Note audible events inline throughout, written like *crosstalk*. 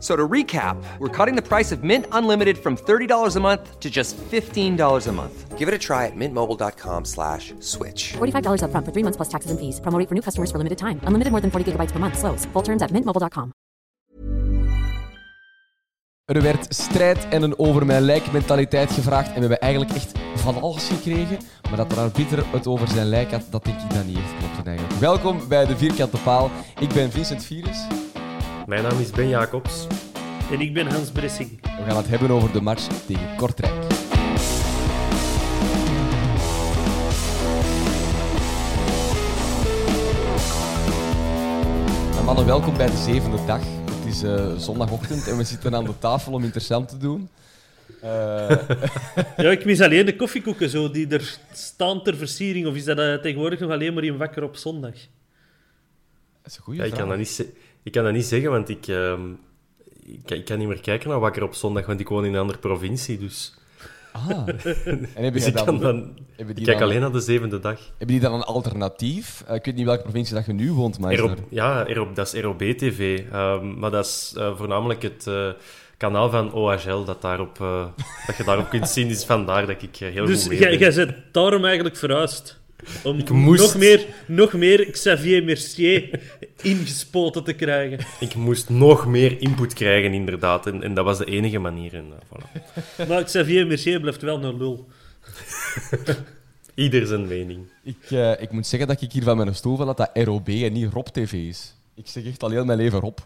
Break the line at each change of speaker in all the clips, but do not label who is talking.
So to recap, we're cutting the price of Mint Unlimited from $30 a month to just $15 a month. Give it a try at mintmobile.com slash switch.
$45 upfront for three months plus taxes and fees. Promo rate for new customers for limited time. Unlimited more than 40 gigabytes per month. Slows. Full terms at mintmobile.com.
Er werd strijd en een over mijn lijk mentaliteit gevraagd en we hebben eigenlijk echt van alles gekregen. Maar dat er arbiter het over zijn lijk had, dat denk ik dat niet echt klopt eigenlijk. Welkom bij de Vierkante Paal. Ik ben Vincent Virus.
Mijn naam is Ben Jacobs.
En ik ben Hans Bressing.
We gaan het hebben over de match tegen Kortrijk. Mannen, welkom bij de zevende dag. Het is eh, zondagochtend en we zitten aan de tafel om interessant te doen. Eh, *laughs*
Ja, ik mis alleen de koffiekoeken zo, die er staan ter versiering. Of is dat eh, tegenwoordig nog alleen maar in wakker op zondag?
dat is een goede
Ja, ik,
vraag.
kan dat niet ik kan dat niet zeggen, want ik, ehm, ik, ik kan niet meer kijken naar Wakker op zondag, want ik woon in een andere provincie. Dus,
Ah. *laughs* En hebben
dus ik, kan
dan,
dan,
hebben
ik kijk
dan-
alleen naar de zevende dag.
hebben die dan een alternatief? Eh, ik weet niet welke provincie dat je nu woont, maar... is er-
ja, ROB, dat is ROB-TV. ehm, maar dat is eh, voornamelijk het eh, kanaal van OHL dat, daarop, eh, dat je daarop kunt zien. Dus vandaar dat ik heel
Dus
goed mee ben.
jij bent daarom eigenlijk verhuisd. Om
Ik moest.
nog, meer, nog meer Xavier Mercier ingespoten te krijgen.
Ik moest nog meer input krijgen, inderdaad. En, en dat was de enige manier. En, eh, voilà.
Maar Xavier Mercier blijft wel een lul. *laughs*
Ieder zijn mening.
Ik, eh, ik moet zeggen dat ik hier van mijn stoel val dat dat ROB en niet Rob TV is. Ik zeg echt al heel mijn leven Rob.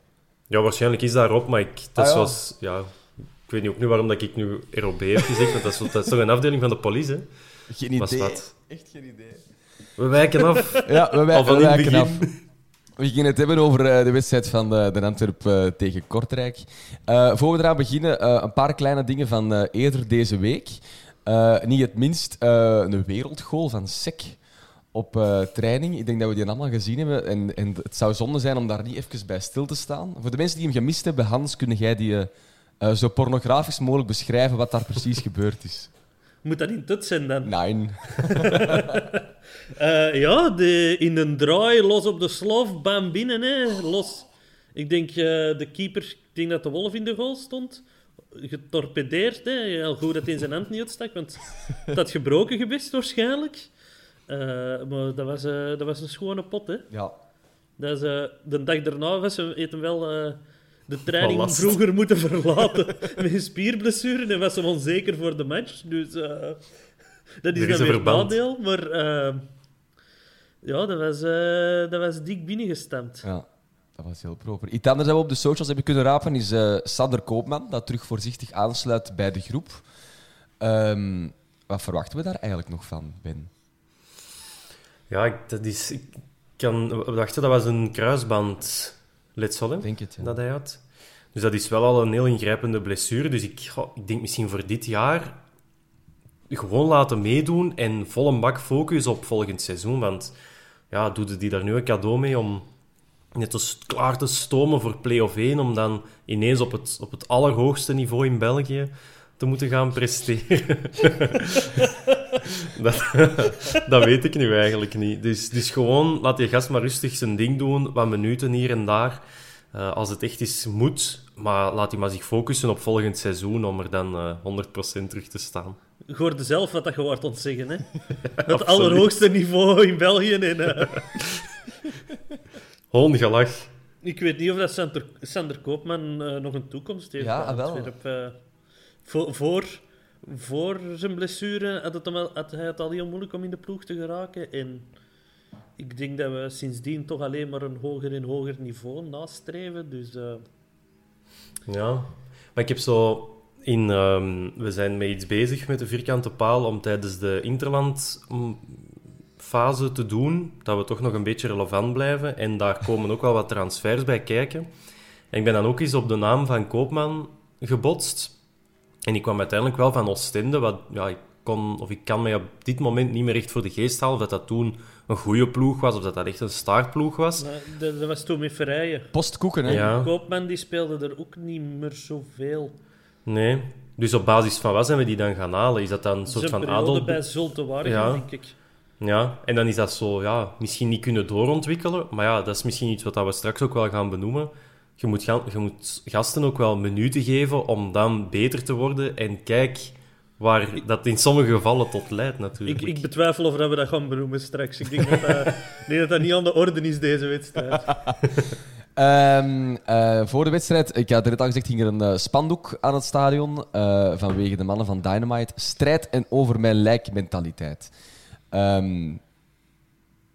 Ja, waarschijnlijk is dat erop, maar ik, dat
Ah, ja.
zoals, ja, ik weet niet ook niet waarom dat ik nu ROB heb gezegd, want dat is, dat is toch een afdeling van de politie, hè?
Geen
Was
idee. Echt geen idee.
We wijken af. *laughs*
Ja, we, wij, we wijken af. We gaan het hebben over eh, de wedstrijd van de, de Antwerp eh, tegen Kortrijk. Eh voor we eraan beginnen, eh, een paar kleine dingen van eh, eerder deze week. Eh, niet het minst eh, een wereldgoal van Sek op eh, training. Ik denk dat we die allemaal gezien hebben. En, en het zou zonde zijn om daar niet even bij stil te staan. Voor de mensen die hem gemist hebben, Hans, kun jij die eh, eh, zo pornografisch mogelijk beschrijven wat daar precies *laughs* gebeurd is?
Moet dat niet tot zijn dan?
Nee. *laughs*
Eh, ja, de, in een draai, los op de slof, bam binnen, hè. los. Ik denk, eh, de keeper, ik denk dat de Wolf in de goal stond. Getorpedeerd, hè. Heel goed dat hij in zijn hand niet uitstak, want het had gebroken geweest waarschijnlijk. Eh, maar dat was, dat was een schone pot, hè.
Ja.
Dat is, de dag daarna was heeft hem wel de training vroeger moeten verlaten *laughs* met een spierblessure en was hem onzeker voor de match. Dus eh, dat is
Er
dan
is een
weer
verband.
nadeel. Maar eh, ja, dat was, eh, dat was dik binnengestemd.
Ja, dat was heel proper. Iets anders dat we op de socials hebben kunnen rapen is eh Sander Koopman, dat terug voorzichtig aansluit bij de groep. Ehm, wat verwachten we daar eigenlijk nog van, Ben?
Ja, ik- dat is... Ik kan, we dachten, dat was een kruisbandletsel, hè?
Ik denk het, ja.
dat hij had. Dus dat is wel al een heel ingrijpende blessure. Dus ik, ik denk misschien voor dit jaar gewoon laten meedoen en vol een bak focus op volgend seizoen. Want ja, doe die daar nu een cadeau mee om net als klaar te stomen voor play-off 1, om dan ineens op het, op het allerhoogste niveau in België te moeten gaan presteren. *laughs* dat, dat weet ik nu eigenlijk niet. Dus, dus gewoon laat die gast maar rustig zijn ding doen, wat minuten hier en daar. Eh, als het echt is, moet. Maar laat hij maar zich focussen op volgend seizoen om er dan eh 100% terug te staan.
Je hoorde zelf wat dat je wordt ontzeggen, hè? *laughs* Het allerhoogste niveau in België. En, eh, *laughs*
Hoongelach.
ik weet niet of dat Sander, Sander Koopman eh, nog een toekomst heeft.
Ja, wel.
Voor, voor, voor zijn blessure had, het hem al- had hij het al heel moeilijk om in de ploeg te geraken. En ik denk dat we sindsdien toch alleen maar een hoger en hoger niveau nastreven. Dus eh,
Ja. Maar ik heb zo... In, ehm, we zijn met iets bezig met de vierkante paal om tijdens de Interland mm, te doen, dat we toch nog een beetje relevant blijven. En daar komen ook wel wat transfers bij kijken. En ik ben dan ook eens op de naam van Koopman gebotst. En ik kwam uiteindelijk wel van Oostende, wat ja, ik kon of ik kan mij op dit moment niet meer echt voor de geest halen of dat dat toen een goede ploeg was of dat dat echt een staartploeg was.
maar dat, dat was toen met Verrijen.
Postkoeken, hè?
Ja.
Koopman die speelde er ook niet meer zoveel.
Nee. Dus op basis van wat zijn we die dan gaan halen? Is dat dan een soort van adel...
bij Zulte Waregem,
Ja.
denk ik.
Ja, en dan is dat zo, ja, misschien niet kunnen doorontwikkelen. Maar ja, dat is misschien iets wat we straks ook wel gaan benoemen. Je moet, ga- je moet gasten ook wel minuten geven om dan beter te worden. En kijk waar dat in sommige gevallen tot leidt, natuurlijk.
Ik, ik betwijfel of dat we dat gaan benoemen straks. Ik denk dat dat, *laughs* denk dat, dat niet aan de orde is, deze wedstrijd. *laughs*
Ehm, eh, voor de wedstrijd, ik had net al gezegd, ging er een eh, spandoek aan het stadion eh, vanwege de mannen van Dynamite. Strijd en over mijn lijk mentaliteit. Ehm,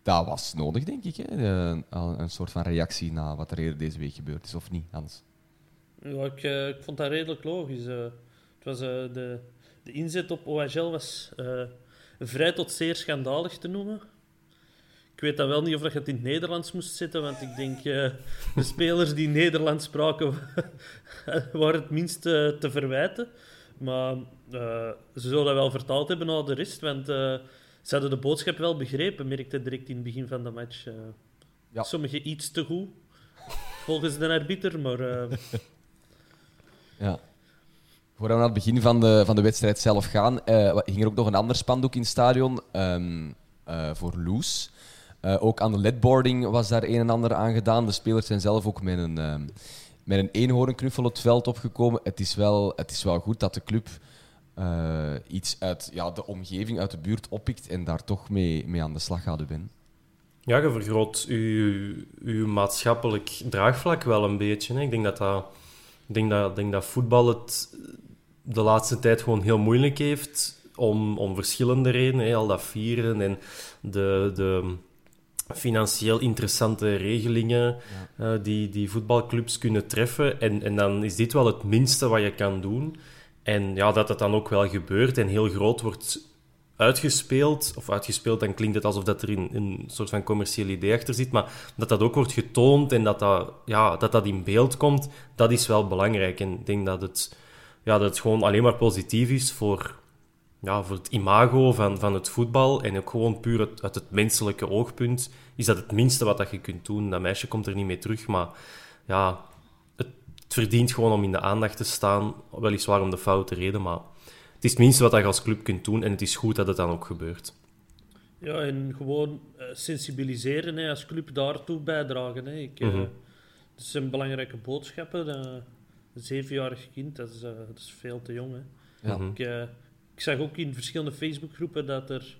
dat was nodig, denk ik. Hè? Een soort van reactie na wat er eerder deze week gebeurd is, of niet, Hans?
Ja, ik, ik vond dat redelijk logisch. het was, eh, de, de inzet op OHL was eh, vrij tot zeer schandalig te noemen. Ik weet dan wel niet of dat je het in het Nederlands moest zetten, want ik denk eh, de spelers die Nederlands spraken *laughs* waren het minst eh, te verwijten. Maar ze zullen dat wel vertaald hebben naar de rest, want ze hadden de boodschap wel begrepen, merkte direct in het begin van de match.
Ja.
Sommigen iets te goed, volgens de arbiter, maar... *laughs*
Ja. Voordat we naar het begin van de, van de wedstrijd zelf gaan, wa- ging er ook nog een ander spandoek in het stadion ehm, eh, voor Loes. Eh, ook aan de ledboarding was daar een en ander aan gedaan. De spelers zijn zelf ook met een, ehm, met een eenhoornknuffel het veld opgekomen. Het is wel, het is wel goed dat de club iets uit ja, de omgeving, uit de buurt oppikt en daar toch mee, mee aan de slag gaat, Ben.
Ja, je vergroot uw, uw maatschappelijk draagvlak wel een beetje. Hè. Ik denk dat, dat, ik denk dat, denk dat voetbal het de laatste tijd gewoon heel moeilijk heeft om, om verschillende redenen. Hè. Al dat vieren en de, de financieel interessante regelingen eh, die, die voetbalclubs kunnen treffen. En, en dan is dit wel het minste wat je kan doen. En ja, dat dat dan ook wel gebeurt en heel groot wordt uitgespeeld, of uitgespeeld, dan klinkt het alsof dat er een, een soort van commercieel idee achter zit, maar dat dat ook wordt getoond en dat dat, ja, dat dat in beeld komt, dat is wel belangrijk. En ik denk dat het, ja, dat het gewoon alleen maar positief is voor, ja, voor het imago van, van het voetbal en ook gewoon puur uit, uit het menselijke oogpunt is dat het minste wat dat je kunt doen. Dat meisje komt er niet mee terug, maar ja, het, het verdient gewoon om in de aandacht te staan, weliswaar om de foute reden, maar het is het minste wat je als club kunt doen en het is goed dat het dan ook gebeurt.
Ja, en gewoon eh, sensibiliseren hè, als club daartoe bijdragen. Hè. Ik, eh,
Mhm.
Het zijn belangrijke boodschappen. eh, zevenjarig kind, dat is, eh, dat is veel te jong. Hè.
Ja.
Ik, eh, ik zag ook in verschillende Facebookgroepen dat er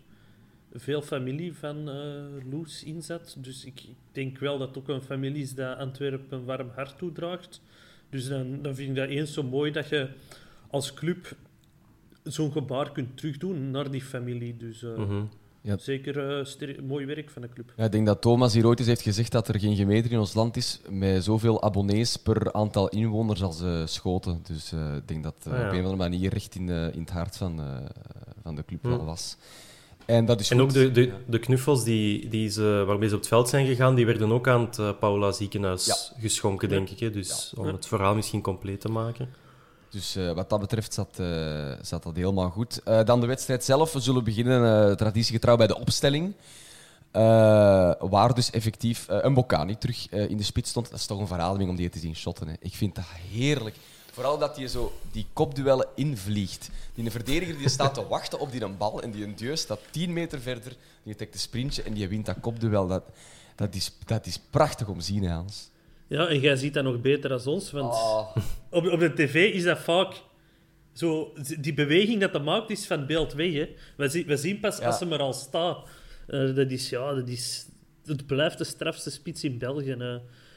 veel familie van eh Loes in zat. Dus ik, ik denk wel dat het ook een familie is dat Antwerpen een warm hart toedraagt. Dus dan, dan vind ik dat eens zo mooi dat je als club zo'n gebaar kunt terugdoen naar die familie. Dus
Mhm.
Ja.
zeker eh, mooi werk van de club.
Ja, ik denk dat Thomas hier ooit eens heeft gezegd dat er geen gemeente in ons land is met zoveel abonnees per aantal inwoners als eh, Schoten. Dus eh, ik denk dat
Ah, ja.
op een of andere manier recht in, in het hart van, van de club wel was. En dat is
En ook de, de, de knuffels die, die ze, waarmee ze op het veld zijn gegaan, die werden ook aan het Paula ziekenhuis geschonken, denk ik. Hè? Dus om het verhaal misschien compleet te maken.
Dus eh, wat dat betreft zat, eh, zat dat helemaal goed. Eh, dan de wedstrijd zelf. We zullen beginnen, traditiegetrouw, bij de opstelling. Waar dus effectief een Bocani terug in de spits stond. Dat is toch een verademing om die te zien shotten. Hè. Ik vind dat heerlijk. Vooral dat hij zo die kopduellen invliegt. Die verdediger die staat te wachten op die een bal en die een dieu staat 10 meter verder. Die trekt een sprintje en die wint dat kopduel. Dat, dat, is, dat is prachtig om te zien, Hans.
Ja, en jij ziet dat nog beter dan ons, want *laughs* op, op de tv is dat vaak zo... Die beweging dat dat maakt, is van beeld weg, hè. We, zien, we zien pas
Ja.
als ze er al staat. Eh, dat is, ja, dat is... Het blijft de strafste spits in België.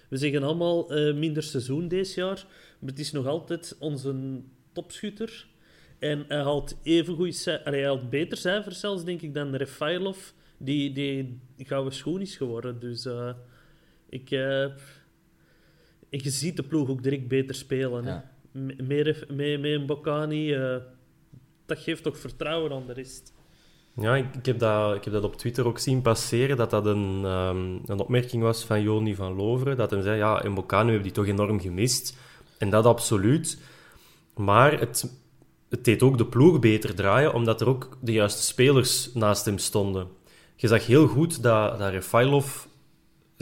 We zeggen allemaal eh, minder seizoen deze jaar, maar het is nog altijd onze topschutter. En hij haalt even goed, hij haalt beter cijfers zelfs, denk ik, dan Refailov, die, die gouden schoen is geworden. Dus eh, ik, je ziet de ploeg ook direct beter spelen.
Ja.
Meer, meer, meer een Bocani, eh, dat geeft toch vertrouwen aan de rest.
Ja, ik, ik heb dat, ik heb dat op Twitter ook zien passeren, dat dat een, ehm, een opmerking was van Joni van Loveren, dat hij zei, ja, in Bocano hebben die toch enorm gemist. En dat absoluut. Maar het, het deed ook de ploeg beter draaien, omdat er ook de juiste spelers naast hem stonden. Je zag heel goed dat, dat Refailov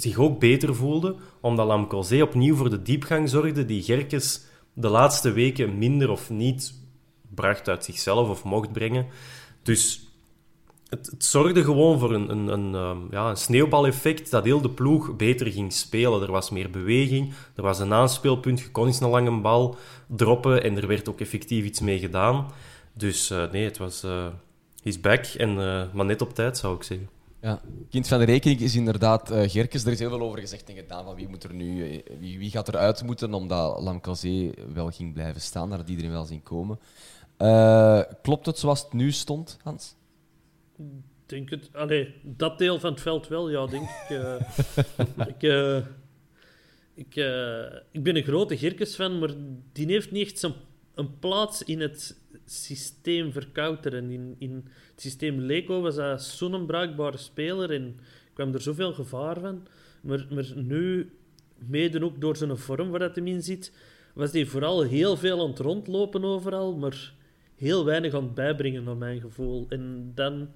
zich ook beter voelde, omdat Lamcozé opnieuw voor de diepgang zorgde die Gerkes de laatste weken minder of niet bracht uit zichzelf of mocht brengen. Dus het, het zorgde gewoon voor een, een, een, ehm, ja, een sneeuwbaleffect dat heel de ploeg beter ging spelen. Er was meer beweging, er was een aanspeelpunt, je kon eens een lange bal droppen en er werd ook effectief iets mee gedaan. Dus eh, nee, het was... eh he's back, en, eh, maar net op tijd zou ik zeggen.
Ja. Kind van de rekening is inderdaad eh Gerkes. Er is heel veel over gezegd en gedaan van wie, moet er nu, eh, wie, wie gaat eruit moeten, omdat Lamcazé wel ging blijven staan. Dat had iedereen wel zien komen. Eh, klopt het zoals het nu stond, Hans?
denk het. Allee, dat deel van het veld wel, ja, denk ik. *laughs* ik, ik, ik ben een grote Gerkes-fan, maar die heeft niet echt zijn, een plaats in het systeem verkouteren. In, in het systeem Leco was hij zo'n onbruikbare speler en kwam er zoveel gevaar van. Maar, maar nu, mede ook door zijn vorm waar dat hem in zit, was hij vooral heel veel aan het rondlopen overal, maar heel weinig aan het bijbrengen, naar mijn gevoel. En dan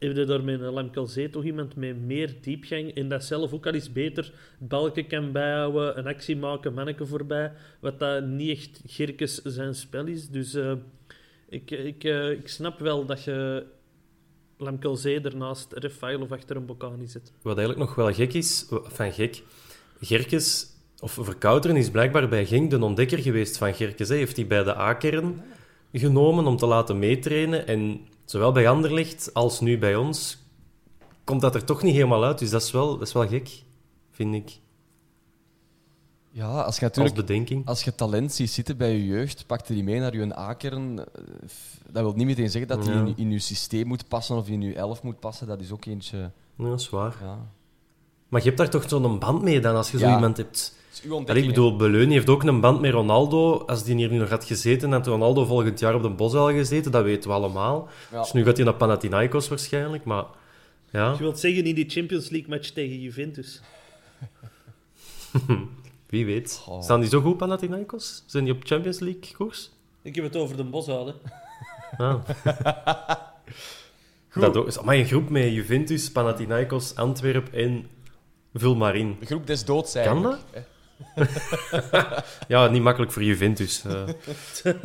heb je daar met toch iemand met meer diepgang en dat zelf ook al eens beter balken kan bijhouden, een actie maken, manneke voorbij, wat dat niet echt Gerkes zijn spel is. Dus eh, ik, ik, eh, ik snap wel dat je Lamkelzee ernaast Refail of achter een Bocani zet.
Wat eigenlijk nog wel gek is, van gek, Gerkes, of Verkouteren is blijkbaar bij Genk de ontdekker geweest van Gerkes. Hij heeft hij bij de A-kern genomen om te laten meetrainen. En zowel bij Anderlecht als nu bij ons komt dat er toch niet helemaal uit. Dus dat is wel, dat is wel gek, vind ik,
Ja, als je
als
natuurlijk
bedenking.
als je talent ziet zitten bij je jeugd, pak je die mee naar je A-kern. eh, Dat wil niet meteen zeggen dat
Ja.
in, in je systeem moet passen of in je elf moet passen. Dat is ook eentje.
Ja, dat is waar.
Ja.
Maar je hebt daar toch zo'n band mee dan, als je zo iemand hebt... Ik bedoel, Beleuni heeft ook een band met Ronaldo. Als die hier nu nog had gezeten, had Ronaldo volgend jaar op de Bosuil gezeten. Dat weten we allemaal.
Ja.
Dus nu gaat hij naar Panathinaikos waarschijnlijk. Maar ja,
Je wilt zeggen in die Champions League match tegen Juventus. *laughs*
wie weet.
Oh.
Staan die zo goed, Panathinaikos? Zijn die op Champions League koers?
Ik heb het over de Bosuil, hè.
Ah. *laughs* Dat ook, is maar een groep met Juventus, Panathinaikos, Antwerp en vul maar in.
De groep des doods
Kan
eigenlijk.
dat? *laughs* Ja, niet makkelijk voor Juventus. eh. *laughs*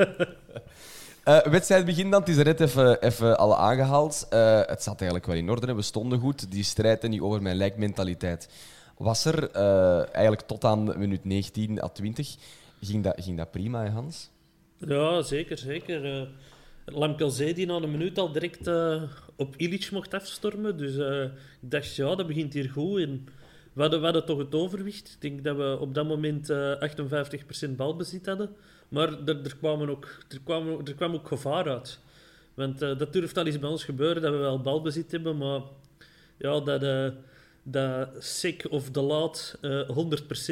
Eh, wedstrijd begin dan. Het is er net even, even al aangehaald. Eh, het zat eigenlijk wel in orde. hè. We stonden goed. Die strijd en die over mijn lijkmentaliteit was er. eh, eigenlijk tot aan minuut 19 à 20 ging dat, ging dat prima, hè, Hans?
Ja, zeker, zeker. Eh Lamkelzee die na een minuut al direct eh, op Illich mocht afstormen. Dus eh, ik dacht, ja, dat begint hier goed. En we hadden, we hadden toch het overwicht. Ik denk dat we op dat moment eh 58% balbezit hadden. Maar er, er, kwamen ook, er, kwam, ook- er kwam ook gevaar uit. Want eh, dat durft al eens bij ons gebeuren, dat we wel balbezit hebben. Maar ja, dat, eh dat Sick of De Laat eh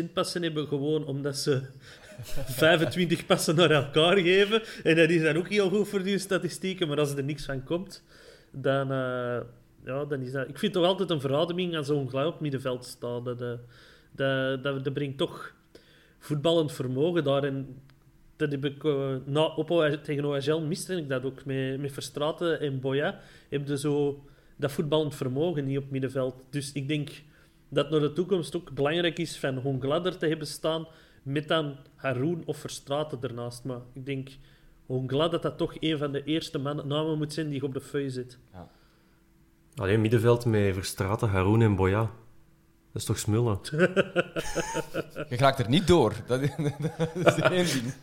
100% passen hebben gewoon omdat ze *laughs* 25 passen naar elkaar geven. En dat is dan ook heel goed voor die statistieken. Maar als er niks van komt, dan, eh, ja, dan is dat... Ik vind toch altijd een verademing als zo'n op middenveld staat. Dat, eh, dat, dat, dat brengt toch voetballend vermogen daar. En dat heb ik... eh, na tegen OHL miste ik dat ook. Met, met Verstraten en Boya heb je zo dat voetballend vermogen niet op middenveld. Dus ik denk dat naar de toekomst ook belangrijk is van Hongladder te hebben staan met dan Haroon of Verstraten ernaast. Maar ik denk Hongla dat dat toch een van de eerste mannen, namen moet zijn die op de feu zit.
Alleen middenveld met Verstraten, Haroun en Boya. Dat is toch smullen? *laughs*
Je raakt er niet door. Dat is, *laughs* dat is één ding.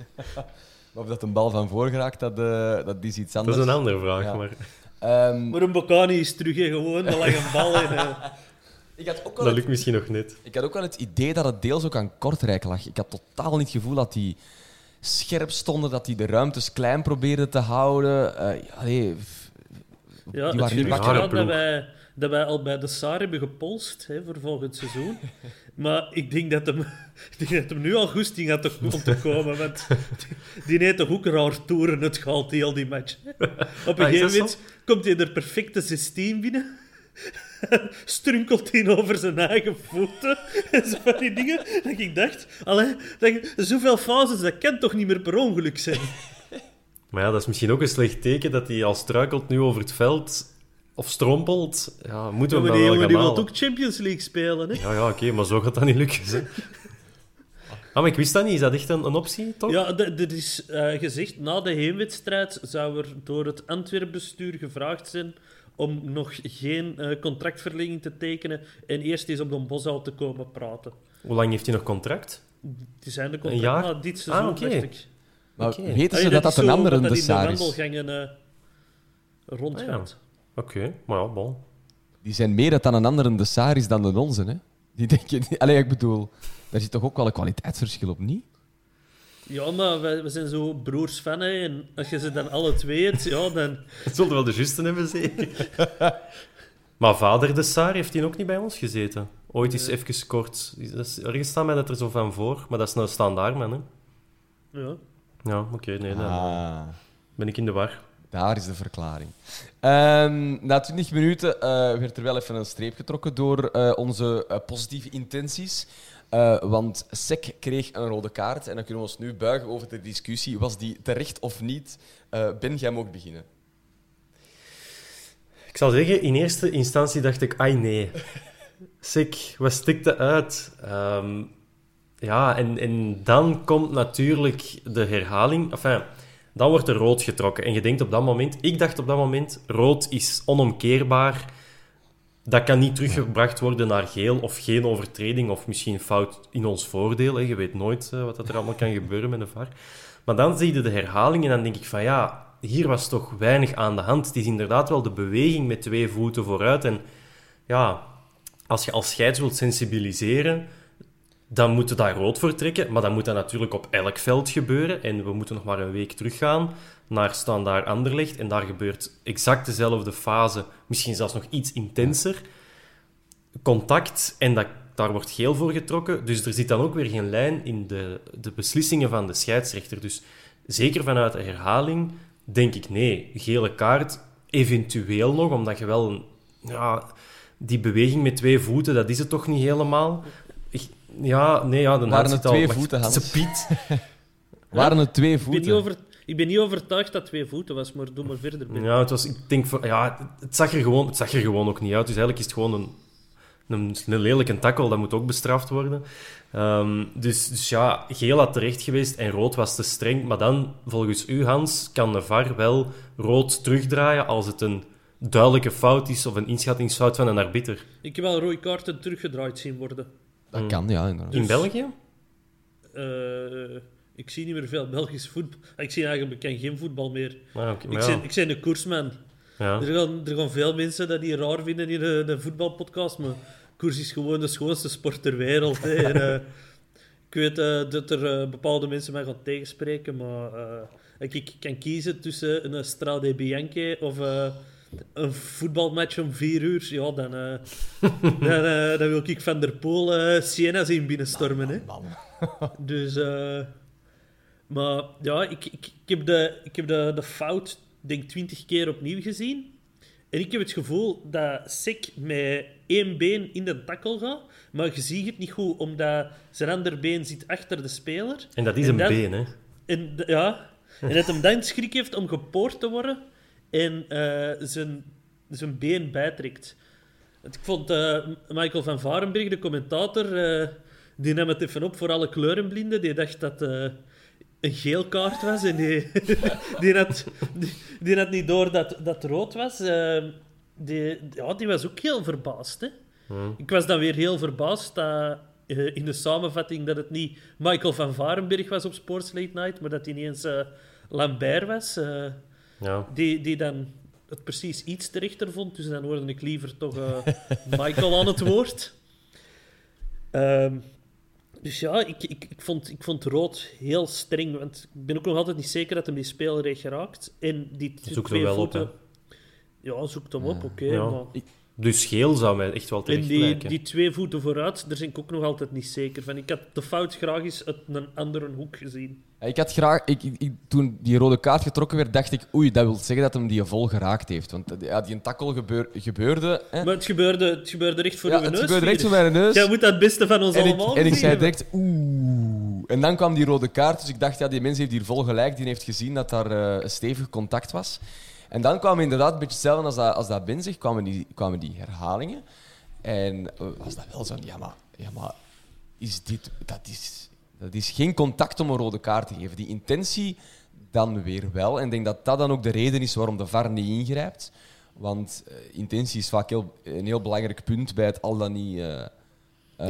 Maar *laughs* of dat een bal van voor geraakt, dat, eh, dat is iets
Dat
anders.
is een andere vraag,
Ja.
maar
Ehm,
Maar een Bocani is terug, hè, gewoon. Er lag een bal in.
ik, had ook wel
dat
het,
lukt misschien nog net.
ik had ook wel het idee dat het deels ook aan Kortrijk lag. Ik had totaal niet het gevoel dat die scherp stonden, dat die de ruimtes klein probeerden te houden. Eh, ja, nee, f-
Ja,
die
het
waren niet
rare
gaat dat wij, dat wij al bij de Saar hebben gepolst hè, voor volgend seizoen. *laughs* Maar ik denk dat hem, *laughs* ik denk dat hem nu al goesting had om te komen. Want die, heeft toch ook raar toeren het gehaald, die al die match. *laughs* Op een
Ah,
gegeven moment komt hij er perfecte 16 binnen. Strunkelt hij over zijn eigen voeten. En zo van die dingen. Dat ik dacht, allee, dat ik- zoveel fases, dat kan toch niet meer per ongeluk zijn.
Maar ja, dat is misschien ook een slecht teken dat hij al struikelt nu over het veld of strompelt. Ja, moeten
Ja,
we
maar
hem
die
gaan
die wil ook Champions League spelen. Hè?
Ja, ja oké, maar zo gaat dat niet lukken. Hè. *laughs* Ah, maar ik wist dat niet. Is dat echt een, een optie, toch?
Ja, er is eh, gezegd, na de heenwedstrijd zou er door het Antwerp-bestuur gevraagd zijn om nog geen eh, contractverlenging te tekenen en eerst eens op de Bosuil te komen praten.
Hoe lang heeft hij nog contract?
Die zijn de
Een
contract
jaar?
na dit seizoen,
Ah, oké.
dacht ik.
Maar weten ze
Allee,
dat dat
is
een andere
wat
de
dat in de
is?
wandelgangen eh, rondgaat.
Oké, maar ja, bon.
Die zijn meer dat dan een andere de Saar is dan de onze. Hè? Die denken... Allee, ik bedoel, daar zit toch ook wel een kwaliteitsverschil op, niet?
Ja, maar we, we zijn zo broers van, hè, en als je ze dan alle twee hebt, ja, dan... *laughs*
Het zullen wel de juiste hebben, zeker. *laughs* maar vader de Saar heeft hij ook niet bij ons gezeten. Ooit is even kort... dat is- Ergens staat mij dat er zo van voor, maar dat is een standaardman, hè.
Ja.
Ja, oké, nee, dan
Ah,
ben ik in de war.
daar is de verklaring. Ehm, na 20 minuten eh, werd er wel even een streep getrokken door eh, onze eh, positieve intenties. Eh, want Sek kreeg een rode kaart. En dan kunnen we ons nu buigen over de discussie. Was die terecht of niet? Eh, ben, jij mag beginnen.
Ik zal zeggen, in eerste instantie dacht ik, ai nee. Sick, wat stikte uit? Ehm, ja, en, en dan komt natuurlijk de herhaling. Enfin, dan wordt er rood getrokken. En je denkt op dat moment, ik dacht op dat moment, rood is onomkeerbaar. Dat kan niet teruggebracht worden naar geel of geen overtreding of misschien fout in ons voordeel. Je weet nooit eh, wat dat er allemaal kan gebeuren met een VAR. Maar dan zie je de herhaling en dan denk ik van ja, hier was toch weinig aan de hand. Het is inderdaad wel de beweging met twee voeten vooruit. En ja, als je als scheids wilt sensibiliseren, dan moet je daar rood voor trekken. Maar dan moet dat natuurlijk op elk veld gebeuren. En we moeten nog maar een week teruggaan naar Standaard Anderlecht. En daar gebeurt exact dezelfde fase, misschien zelfs nog iets intenser. Contact en dat, daar wordt geel voor getrokken. Dus er zit dan ook weer geen lijn in de, de beslissingen van de scheidsrechter. Dus zeker vanuit de herhaling denk ik nee. Gele kaart, eventueel nog, omdat je wel een, ja, die beweging met twee voeten, dat is het toch niet helemaal. Ja, nee, ja, de
Waren het
al-
twee
wacht,
voeten, Hans?
Ze Piet. *laughs* *laughs*
Waren het twee
Ik ben, niet
voeten?
over, ik ben niet overtuigd dat het twee voeten was, maar doe maar verder. Ben.
Ja, het was, ik denk, ja, het zag, er gewoon, het zag er gewoon ook niet uit. Dus eigenlijk is het gewoon een, een, een lelijke takkel, dat moet ook bestraft worden. Ehm, dus, dus ja, geel had terecht geweest en rood was te streng. Maar dan, volgens u, Hans, kan de VAR wel rood terugdraaien als het een duidelijke fout is of een inschattingsfout van een arbiter.
Ik heb wel rode kaarten teruggedraaid zien worden.
Dat kan, ja, inderdaad.
In België?
Eh, ik zie niet meer veel Belgisch voetbal. Ik zie eigenlijk bekend geen voetbal meer.
Ah, oké, maar
Ik,
ja.
ben, ik ben een koersman.
Ja.
Er, gaan, er gaan veel mensen dat die raar vinden in de, de voetbalpodcast, maar koers is gewoon de schoonste sport ter wereld. Hè. En, eh, *laughs* ik weet eh, dat er bepaalde mensen mij gaan tegenspreken, maar eh, ik, ik kan kiezen tussen een Strade Bianche of eh, een voetbalmatch om vier uur. Ja, dan, eh, *laughs* dan, eh, dan wil ik Van der Poel eh Siena zien binnenstormen. Hè. *laughs* *laughs* Dus, eh, maar ja, ik, ik, ik heb, de, ik heb de, de fout, denk twintig keer opnieuw gezien. En ik heb het gevoel dat Sek met één been in de takkel gaat, maar je ziet het niet goed, omdat zijn ander been zit achter de speler.
En dat is
En
een
dan-
been, hè.
En, ja, en dat hem dan schrik heeft om gepoord te worden en eh, zijn, zijn been bijtrekt. Ik vond eh, Michael van Varenberg, de commentator, eh, die nam het even op voor alle kleurenblinden. Die dacht dat een geel kaart was en die, *laughs* die, had, die, die had niet door dat dat rood was. Die, ja, die was ook heel verbaasd. Hè? Ik was dan weer heel verbaasd dat in de samenvatting dat het niet Michael van Varenberg was op Sports Late Night, maar dat hij ineens Lambert was.
Ja.
die, die dan het precies iets terechter vond. Dus dan hoorde ik liever toch eh, *laughs* Michael aan het woord. Ehm, dus ja, ik, ik, ik, vond, ik vond rood heel streng. Want ik ben ook nog altijd niet zeker dat hem die speelrecht geraakt. En die twee
hem wel op.
Ja, zoekt hem op, oké.
Ja.
maar...
Dus geel zou mij echt wel
En
terecht
die,
lijken.
die twee voeten vooruit, daar ben ik ook nog altijd niet zeker van. Ik had de fout graag eens uit een andere hoek gezien.
Ja, Ik had graag, ik, ik, toen die rode kaart getrokken werd, dacht ik, oei, dat wil zeggen dat hem die vol geraakt heeft. Want eh, ja, die een takkel gebeur, gebeurde. Hè.
Maar het gebeurde, het gebeurde recht voor
ja,
uw
het
neus.
gebeurde recht voor mijn neus.
Jij moet dat het beste van ons
en ik,
allemaal
en ik zei direct, oeh. En dan kwam die rode kaart, dus ik dacht, ja, die mens heeft hier vol gelijk. Die heeft gezien dat daar eh, een stevig contact was. En dan kwamen inderdaad, een beetje hetzelfde als dat, als dat Ben zegt, kwamen die, kwamen die herhalingen. En eh, was dat wel zo, ja maar, ja, maar is dit, dat, is, dat is geen contact om een rode kaart te geven. Die intentie dan weer wel. En ik denk dat dat dan ook de reden is waarom de VAR niet ingrijpt. Want eh, intentie is vaak heel, een heel belangrijk punt bij het al dan niet... eh,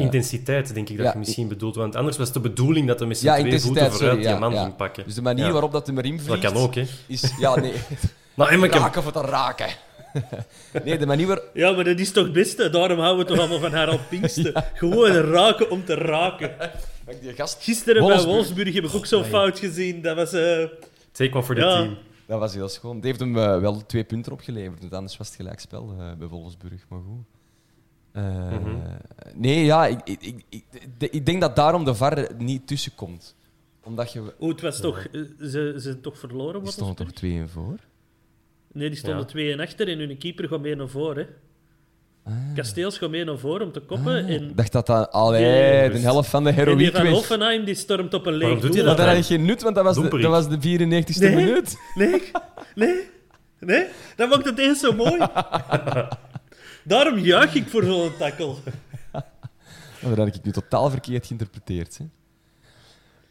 Intensiteit, denk ik dat
ja,
je misschien bedoelt. Want anders was het de bedoeling dat hij met
ja,
zijn twee voeten vooruit
sorry.
die
ja,
man
ja.
ging pakken.
Dus de manier
Ja.
waarop dat hem erin
Dat
vliegt...
kan ook, hè.
Is, ja, nee. *laughs*
Nou, ik heb-
raken voor te raken. *laughs* nee, de manier waar...
Ja, maar dat is toch het beste? Daarom houden we toch allemaal van Harald Pinkster. *laughs* Gewoon raken om te raken. *laughs*
Die gast...
Gisteren bij
Wolfsburg.
Heb ik ook zo'n fout gezien. Dat was... eh,
Take one for the
Ja.
team.
Dat was heel schoon. Die heeft hem eh, wel twee punten opgeleverd. Want anders was het gelijk spel eh, bij Wolfsburg. Maar goed. Eh,
Mhm.
Nee, ja, ik, ik, ik, ik, de- ik denk dat daarom de VAR er niet tussenkomt. Omdat je...
Oh, het was toch... Ze, ze zijn toch verloren, wat
stonden toch 2 en voor?
Nee, die stonden
Ja.
twee en achter en hun keeper gaat mee naar voren. Hè. Kasteels gaat mee naar voren om te koppen.
Ah, ik dacht dat dat... Allee,
Nee,
de helft van de
en die
heroïek
van. Hoffenheim die stormt op een leeg doel.
Maar dan
dat
had je geen nut, want dat was de, dat was de 94ste
Nee.
minuut.
Nee, nee, nee. Dat maakt het eens zo mooi. Daarom juich ik voor zo'n takkel. *laughs*
Oh, dat heb ik nu totaal verkeerd geïnterpreteerd. Hè.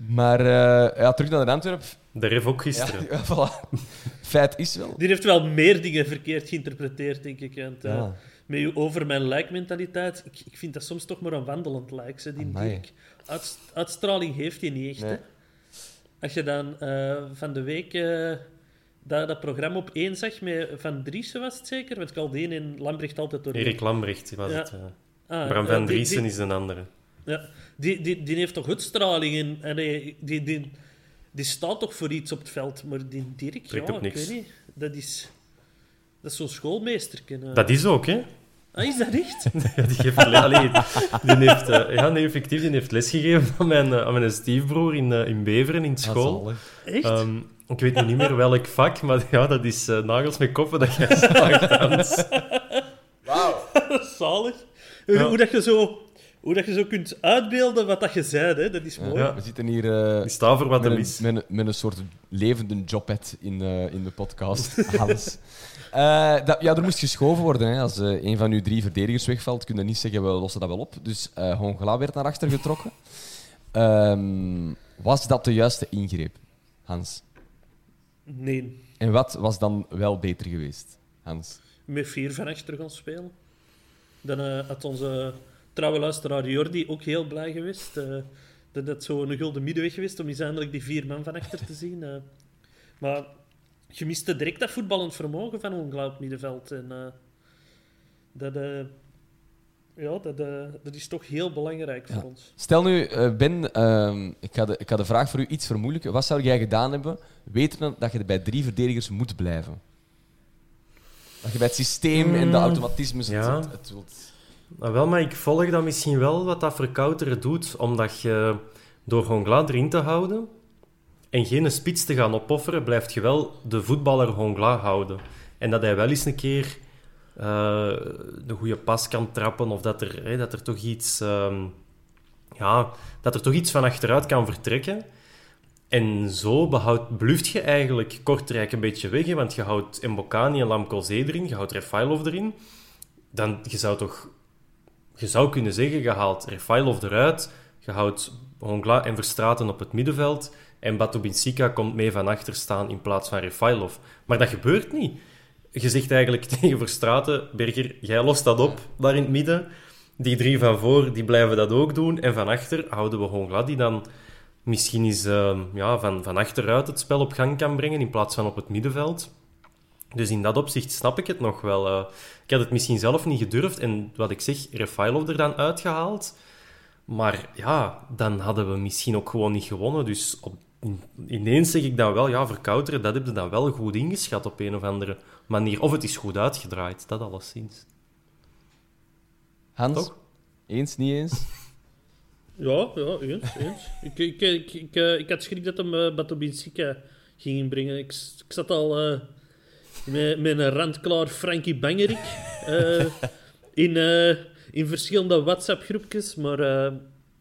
Maar eh, ja, terug naar de Antwerp.
De ref ook gisteren.
ja, *laughs* voilà. Feit is wel.
Die heeft wel meer dingen verkeerd geïnterpreteerd, denk ik. Want, eh,
Ja.
Met uw over mijn lijk-mentaliteit, ik, ik vind dat soms toch maar een wandelend lijk. Ze, die
Amai.
Dirk. Uit, uitstraling heeft hij niet echt.
Nee.
Hè? Als je dan eh, van de week eh, dat, dat programma op één zag met Van Driessen, was het zeker? Want Caldeen en Lambrecht altijd door.
Erik Lambrecht was
Ja.
het. eh.
Ah,
Bram van Driessen
die-
is een andere.
Ja, die, die, die heeft toch uitstraling en, en die, die, die, die staat toch voor iets op het veld. Maar die Dirk,
Trekt
ja,
op
ik weet niet. Dat is, dat is zo'n schoolmeester.
Dat is ook, hè?
Ah, is dat echt? *laughs*
Ja, die heeft, allee, die heeft, eh, ja, nee, effectief, die heeft lesgegeven aan mijn, eh, aan mijn stiefbroer in, eh, in Beveren in school.
Echt?
Ehm, ik weet nu niet meer welk vak, maar ja, dat is eh, nagels met koppen dat jij *laughs* slaagt, Hans. *laughs*
Zalig.
Ja.
Hoe, dat je zo, hoe dat je zo kunt uitbeelden wat dat je zei, hè? dat is mooi.
Ja.
We zitten hier eh,
Ik sta voor wat
met, een,
is.
met, een, met een soort levende jobpad in, eh, in de podcast. *laughs* Hans. Eh, dat, ja, er moest geschoven worden. Hè. Als eh, een van uw drie verdedigers wegvalt, kun je niet zeggen, we lossen dat wel op. Dus eh Hongla werd naar achter getrokken. *laughs* Ehm, was dat de juiste ingreep, Hans?
Nee,
En wat was dan wel beter geweest, Hans?
met vier van achter gaan spelen. Dan eh, had onze trouwe luisteraar Jordi ook heel blij geweest. eh, dat het zo een gulden middenweg geweest om eens eindelijk die vier man van achter te zien. eh. maar je miste direct dat voetballend vermogen van het middenveld. En, eh, dat, ja, dat, dat is toch heel belangrijk voor ons.
Stel nu, eh, Ben, ehm, ik, ga de, ik ga de vraag voor u iets vermoeilijken. Wat zou jij gedaan hebben, wetende dat je bij drie verdedigers moet blijven? Dat je bij het systeem en de automatismes het,
ja.
het, het wilt...
Nou, wel, maar ik volg dan misschien wel wat dat Verkouteren doet, omdat je door Hongla erin te houden en geen spits te gaan opofferen, blijft je wel de voetballer Hongla houden. En dat hij wel eens een keer eh, de goede pas kan trappen of dat er, dat er toch iets... ehm, ja, dat er toch iets van achteruit kan vertrekken. En zo behoudt, bluft je eigenlijk Kortrijk een beetje weg, want je houdt Mbokani en Lamkelzee erin, je houdt Refailov erin. Dan, je zou toch je zou kunnen zeggen, je haalt Refailov eruit, je houdt Hongla en Verstraten op het middenveld en Batubinsika komt mee van achter staan in plaats van Refailov. Maar dat gebeurt niet. Je zegt eigenlijk *laughs* tegen Verstraten, Berger, jij lost dat op daar in het midden. Die drie van voor, die blijven dat ook doen. En van achter houden we gewoon glad, die dan misschien eens ehm, ja, van, van achteruit het spel op gang kan brengen in plaats van op het middenveld. Dus in dat opzicht snap ik het nog wel. eh. ik had het misschien zelf niet gedurfd en wat ik zeg, Refailov er dan uitgehaald. Maar ja, dan hadden we misschien ook gewoon niet gewonnen. Dus op, ineens zeg ik dan wel, ja, verkouteren, dat heb je dan wel goed ingeschat op een of andere manier. Of het is goed uitgedraaid, dat alleszins.
Hans?
Toch?
Eens, niet eens? *laughs*
Ja, ja, eens. eens. ik, ik, ik, ik, eh, ik had schrik dat hem uh, Batobinsika ging inbrengen. Ik, ik zat al eh, met, met een randklaar Frankie Bangerik eh, in, eh, in verschillende WhatsApp-groepjes, maar eh,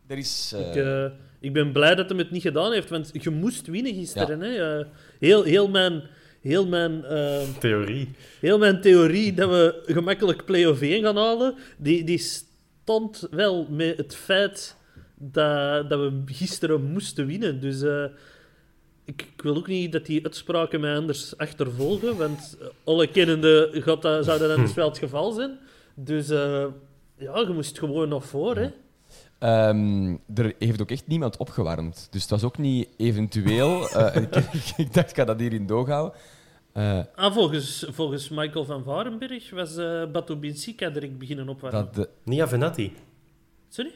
Er is... eh,
ik, ik ben blij dat hij het niet gedaan heeft, want je moest winnen gisteren. Hè? Eh, heel, heel mijn... Heel mijn eh,
Theorie.
Heel mijn theorie dat we gemakkelijk play-off 1 gaan halen, die, die stond wel met het feit dat, dat we gisteren moesten winnen. Dus eh, ik, ik wil ook niet dat die uitspraken mij anders achtervolgen, want eh, alle kennende gaat dat, zou dat anders wel het geval zijn. Dus eh, ja, je moest gewoon nog voor, hè.
Ehm, er heeft ook echt niemand opgewarmd. Dus het was ook niet eventueel. *laughs* eh, ik, ik dacht, ik ga dat hier in doog houden. Eh,
Ah, volgens, volgens Michael van Varenberg was eh Batu Binsika direct beginnen opwarmen.
dat de,
Nia Venatti.
Sorry?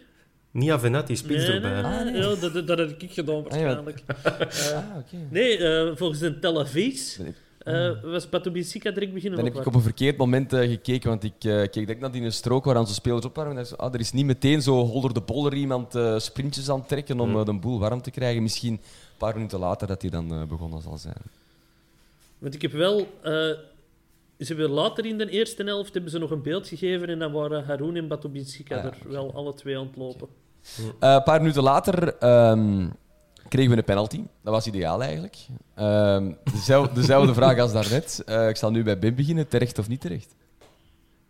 Nia Venatti, spits
Nee,
erbij.
nee, nee, nee. Ja, dat, dat, heb ik gedaan waarschijnlijk. Eh, *laughs*
ah, oké.
Nee, eh, volgens de Tel Aviv eh, was Patobisika direct beginnen
Dan heb ik op een verkeerd moment eh, gekeken, want ik eh, keek direct naar die strook waar onze spelers opwarmen. En dacht, ah, er is niet meteen zo holder de bolder iemand eh, sprintjes aan het trekken om eh, de boel warm te krijgen. Misschien een paar minuten later dat hij dan begonnen zal zijn.
Want ik heb wel... eh, ze hebben later in de eerste helft hebben ze nog een beeld gegeven en dan waren Haroun en Batobinska
Ah, ja,
er wel alle twee aan het lopen.
Eh, een paar minuten later ehm, kregen we een penalty. Dat was ideaal eigenlijk. Ehm, dezelfde, *laughs* dezelfde vraag als daarnet. Eh ik zal nu bij Bim beginnen. Terecht of niet terecht?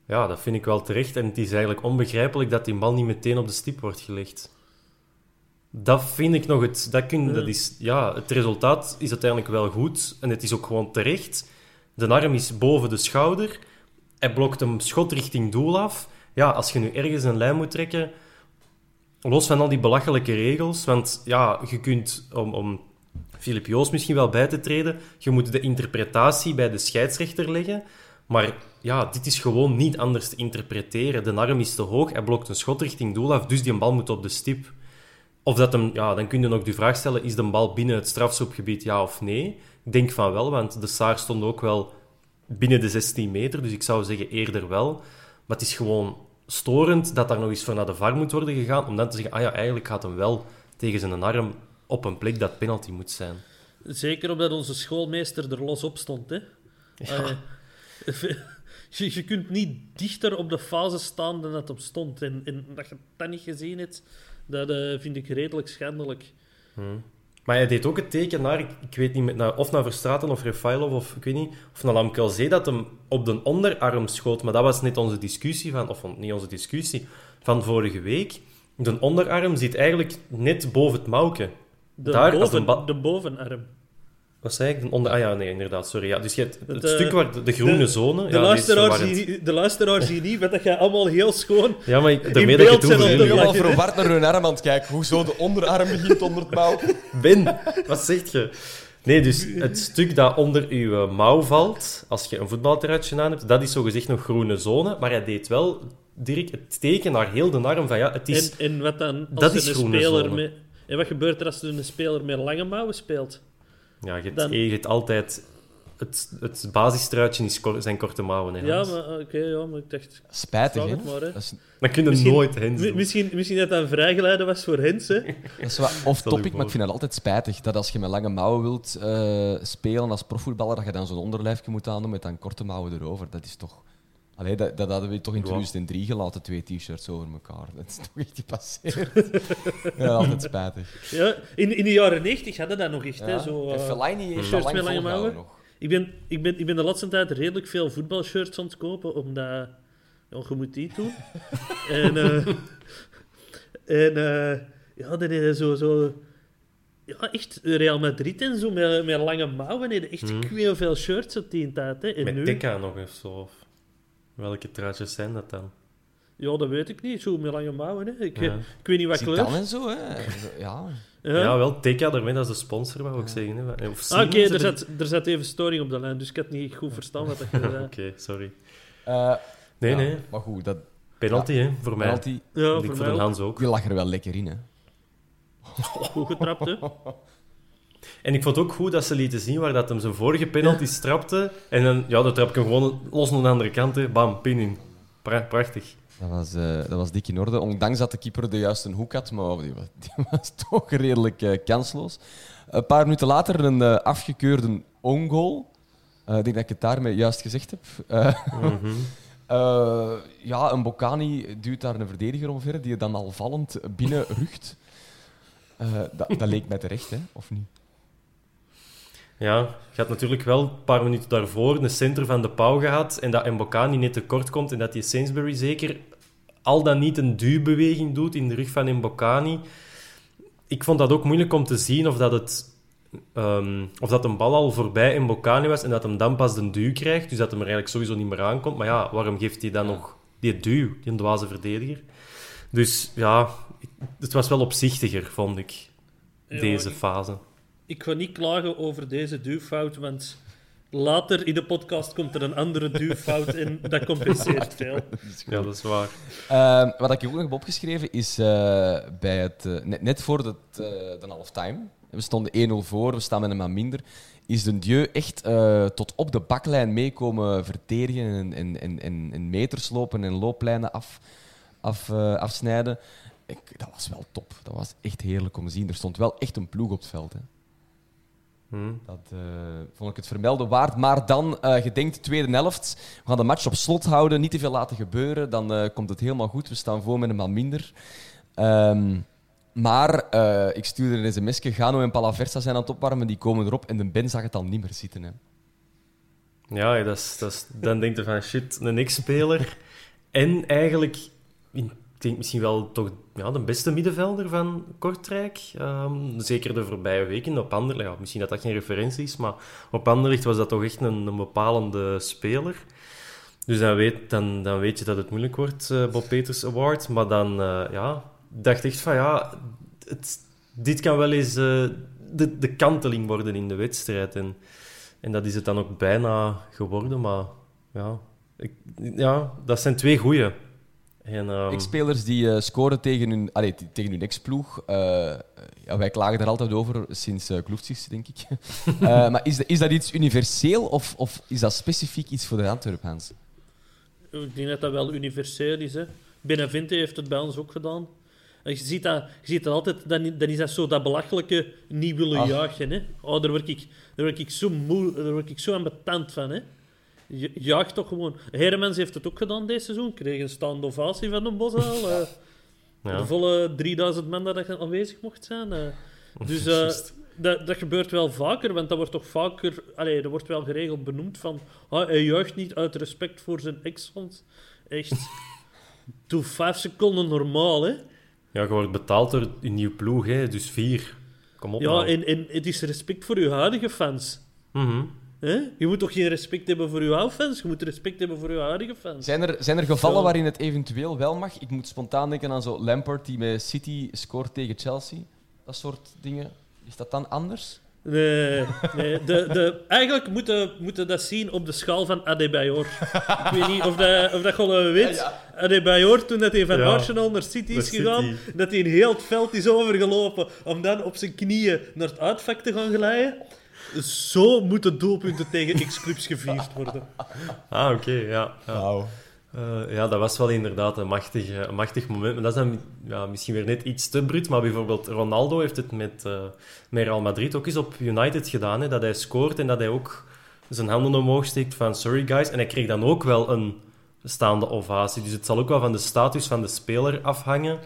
Ja, dat vind ik wel terecht. En het is eigenlijk onbegrijpelijk dat die bal niet meteen op de stip wordt gelegd. Dat vind ik nog het... Dat kun, dat is, ja, het resultaat is uiteindelijk wel goed. En het is ook gewoon terecht. De arm is boven de schouder. Hij blokt hem schot richting doel af. Ja, als je nu ergens een lijn moet trekken... Los van al die belachelijke regels. Want ja, je kunt... Om, om Filip Joos misschien wel bij te treden... Je moet de interpretatie bij de scheidsrechter leggen... Maar ja, dit is gewoon niet anders te interpreteren. De arm is te hoog, hij blokt een schot richting doel af, dus die bal moet op de stip. Of dat hem, ja, dan kun je ook de vraag stellen, is de bal binnen het strafschopgebied, ja of nee? Ik denk van wel, want de Saar stond ook wel binnen de 16 meter, dus ik zou zeggen eerder wel. Maar het is gewoon storend dat daar nog eens voor naar de VAR moet worden gegaan, om dan te zeggen, ah ja, eigenlijk gaat hem wel tegen zijn arm op een plek dat penalty moet zijn.
Zeker omdat onze schoolmeester er los op stond. Hè? Eh, *laughs* je, je kunt niet dichter op de fase staan dan dat op stond. En, en dat je dat niet gezien hebt, dat eh, vind ik redelijk schandelijk.
Maar hij deed ook het teken naar, ik, weet niet, naar, of naar Verstraten of Refailov, of ik weet niet, of naar Lamkelzee, dat hem op de onderarm schoot. Maar dat was net onze discussie van, of niet onze discussie, van vorige week. De onderarm zit eigenlijk net boven het mouwke.
De,
Daar,
boven,
ba-
de bovenarm.
Wat zei ik? De onder... Ah ja, nee, inderdaad, sorry. Ja, dus je hebt het,
Het, eh,
stuk waar de, de groene
de-
zone...
De,
ja, die is
luisteraar
verwarrend.
zie, de luisteraar zie niet, dat gaat allemaal heel schoon.
Ja, maar ik,
in
dat
beeld zijn op
Ik ben verward naar hun arm aan het kijken. Hoezo de onderarm begint onder het mouw? *laughs*
Ben, wat zeg je? Nee, dus het stuk dat onder uw mouw valt, als je een voetbalterratje aan hebt, dat is zogezegd nog groene zone. Maar hij deed wel, Dirk, het teken naar heel de arm van ja, het is...
En, en wat dan als
Dat is
een
groene
speler
zone.
met... En wat gebeurt er als er een speler met lange mouwen speelt?
Ja, je hebt,
dan-
je hebt altijd... Het, het basistruitje is kor- zijn korte mouwen, hè,
Ja, maar oké, ja, maar ik dacht...
Spijtig, hè?
het maar, hè.
Dat is,
Dan kun je
Misschien-
nooit hens doen.
misschien, misschien dat dat een vrijgeleide was voor Hens, hè?
dat is wat
Stel
off-topic, maar ik vind dat altijd spijtig. Dat als je met lange mouwen wilt eh, spelen als profvoetballer, dat je dan zo'n onderlijfje moet aandoen met dan korte mouwen erover. Dat is toch... Allee, dat, dat hadden we toch in
Ja.
2003 gelaten, twee t-shirts over elkaar. Dat is *laughs* toch echt gepasseerd. *laughs* ja, altijd spijtig.
Ja, in, in de jaren 90 hadden dat nog echt, hè?
Ja.
Zo,
En
eh,
Fellaini heeft
shirts
dat lang
met lange mouwen.
nog.
ik, ben, ik, ben, ik ben de laatste tijd redelijk veel voetbalshirts aan het kopen, omdat... Ja, je moet die doen. *laughs* en... eh, en... eh, ja, dan is zo... zo ja, echt Real Madrid en zo, met, met lange mouwen. Nee, echt
Hmm.
heel veel shirts op die tijd. Hè. En
Met
nu,
Tekka nog of zo. Welke truitjes zijn dat dan?
Ja, dat weet ik niet. Zo met lange mouwen, hè. Ik,
Ja.
ik weet niet wat
Zidane
kleur.
en zo, hè. Ja.
Ja.
Ja, wel, TK daarmee als de sponsor, wou ik zeggen. Hè. Of
Ah, Oké, er, zat, er zat even storing op de lijn, dus ik had niet goed verstaan wat dat je zei. *laughs*
Oké, sorry.
Eh,
Nee,
ja,
nee.
Maar goed, dat
Penalty, hè, voor mij.
penalty,
Ja,
Ik
voor mij
voor de. Hans ook.
die lag er wel lekker in, hè.
goed getrapt, hè. *laughs*
En ik vond ook goed dat ze lieten zien waar dat hem zijn vorige penalty strapte. En dan, ja, dan trap ik hem gewoon los aan de andere kant. Hè. Bam, pin in. Pra- prachtig.
Dat was, eh, dat was dik in orde. Ondanks dat de keeper de juiste hoek had, maar die was, *laughs* die was toch redelijk eh, kansloos. Een paar minuten later een eh, afgekeurde ongoal. Eh, ik denk dat ik het daarmee juist gezegd heb. Eh,
Mhm. *laughs*
eh, ja, een Bocani duwt daar een verdediger omver die je dan al vallend binnen rugt. Eh, dat, dat leek mij terecht, hè? of niet?
Ja, je had natuurlijk wel een paar minuten daarvoor een center van de pauw gehad. En dat Mbokani net tekort komt. En dat die Sainsbury zeker al dan niet een duwbeweging doet in de rug van Mbokani. Ik vond dat ook moeilijk om te zien of dat, het, ehm, of dat een bal al voorbij Mbokani was. En dat hem dan pas de duw krijgt. Dus dat hem er eigenlijk sowieso niet meer aankomt. Maar ja, waarom geeft hij dan nog die duw, die dwaze verdediger? Dus ja, het was wel opzichtiger, vond ik, deze fase.
Ik ga niet klagen over deze duwfout, want later in de podcast komt er een andere duwfout en dat compenseert veel.
Ja, dat is waar.
Eh, wat ik ook nog heb opgeschreven is eh, bij het, eh, net, net voor de, eh, de halftime. We stonden 1-0 voor, we staan met een man minder. Is de Dieu echt eh, tot op de baklijn meekomen verdedigen en, en, en, en, en meters lopen en looplijnen af, af, afsnijden? Ik, dat was wel top. Dat was echt heerlijk om te zien. Er stond wel echt een ploeg op het veld. Hè.
Hm.
Dat eh, vond ik het vermelden waard. Maar dan, eh gedenkt, tweede helft. We gaan de match op slot houden, niet te veel laten gebeuren. Dan eh, komt het helemaal goed. We staan voor met een man minder. Ehm, maar ik stuurde een sms'je. Gano en Palaversa zijn aan het opwarmen. Die komen erop. En de Ben zag het al niet meer zitten. Hè.
Ja, dat is, dat is, dan denk je van shit, een ex-speler. En eigenlijk, ik denk misschien wel toch ja, de beste middenvelder van Kortrijk. Ehm, zeker de voorbije weken op Anderlecht. Ja, misschien dat dat geen referentie is, maar op Anderlecht was dat toch echt een, een bepalende speler. Dus dan weet, dan, dan weet je dat het moeilijk wordt, eh Bob Peters Award. Maar dan eh, ja, dacht echt van ja, dit kan wel eens eh, de, de kanteling worden in de wedstrijd. En, en dat is het dan ook bijna geworden, maar ja, ik, ja dat zijn twee goeie. En, ehm,
Ex-spelers die eh, scoren tegen hun, allee, tegen hun ex-ploeg. Eh, ja, wij klagen er altijd over sinds uh, Kloeftis, denk ik. *laughs* Eh, maar is, dat- is dat iets universeel of, of is dat specifiek iets voor de Antwerp, Hans?
Ik denk dat dat wel universeel is. Hè. Benavente heeft het bij ons ook gedaan. En je ziet dat, je ziet dat altijd, dan, dan is dat zo dat belachelijke niet willen
Ach.
jagen. Hè. Oh, daar, word ik, daar, word ik zo moe, daar word ik zo ambetant van. Hè. Je- Jaag toch gewoon. Hermans heeft het ook gedaan deze seizoen. Kreeg een staande ovatie van een Bosaal. eh *laughs*
ja.
De volle 3000 man dat er aanwezig mocht zijn. eh. *laughs* Dus eh, dat, dat gebeurt wel vaker, want dat wordt toch vaker... Allee, er wordt wel geregeld benoemd van... Ah, hij juicht niet uit respect voor zijn ex-hond. Echt. *laughs* Doe vijf seconden normaal, hè.
ja, je wordt betaald door een nieuw ploeg, hè, dus vier. Kom op
Ja,
nou.
en, en het is respect voor uw huidige fans.
Mhm.
Hè? Je moet toch geen respect hebben voor uw oude fans? Je moet respect hebben voor uw huidige fans.
Zijn er, zijn er gevallen
Ja.
waarin het eventueel wel mag? Ik moet spontaan denken aan zo Lampard die met City scoort tegen Chelsea. Dat soort dingen. Is dat dan anders?
Nee, nee. De, de, eigenlijk moeten moeten dat zien op de schaal van Adebayor. Ik weet niet of dat, of dat gewoon weet. Adebayor, toen dat hij van
Ja.
Arsenal naar City is gegaan,
City.
dat hij een heel het veld is overgelopen om dan op zijn knieën naar het uitvak te gaan glijden. Zo moeten doelpunten tegen X-clubs gevierd worden.
Ah, oké, ja. ja. Eh, ja, dat was wel inderdaad een machtig, eh, een machtig moment. Maar dat is dan ja, misschien weer net iets te bruut. Maar bijvoorbeeld Ronaldo heeft het met, eh, met Real Madrid ook eens op United gedaan. Hè, dat hij scoort en dat hij ook zijn handen omhoog steekt van sorry guys. En hij kreeg dan ook wel een staande ovatie. Dus het zal ook wel van de status van de speler afhangen.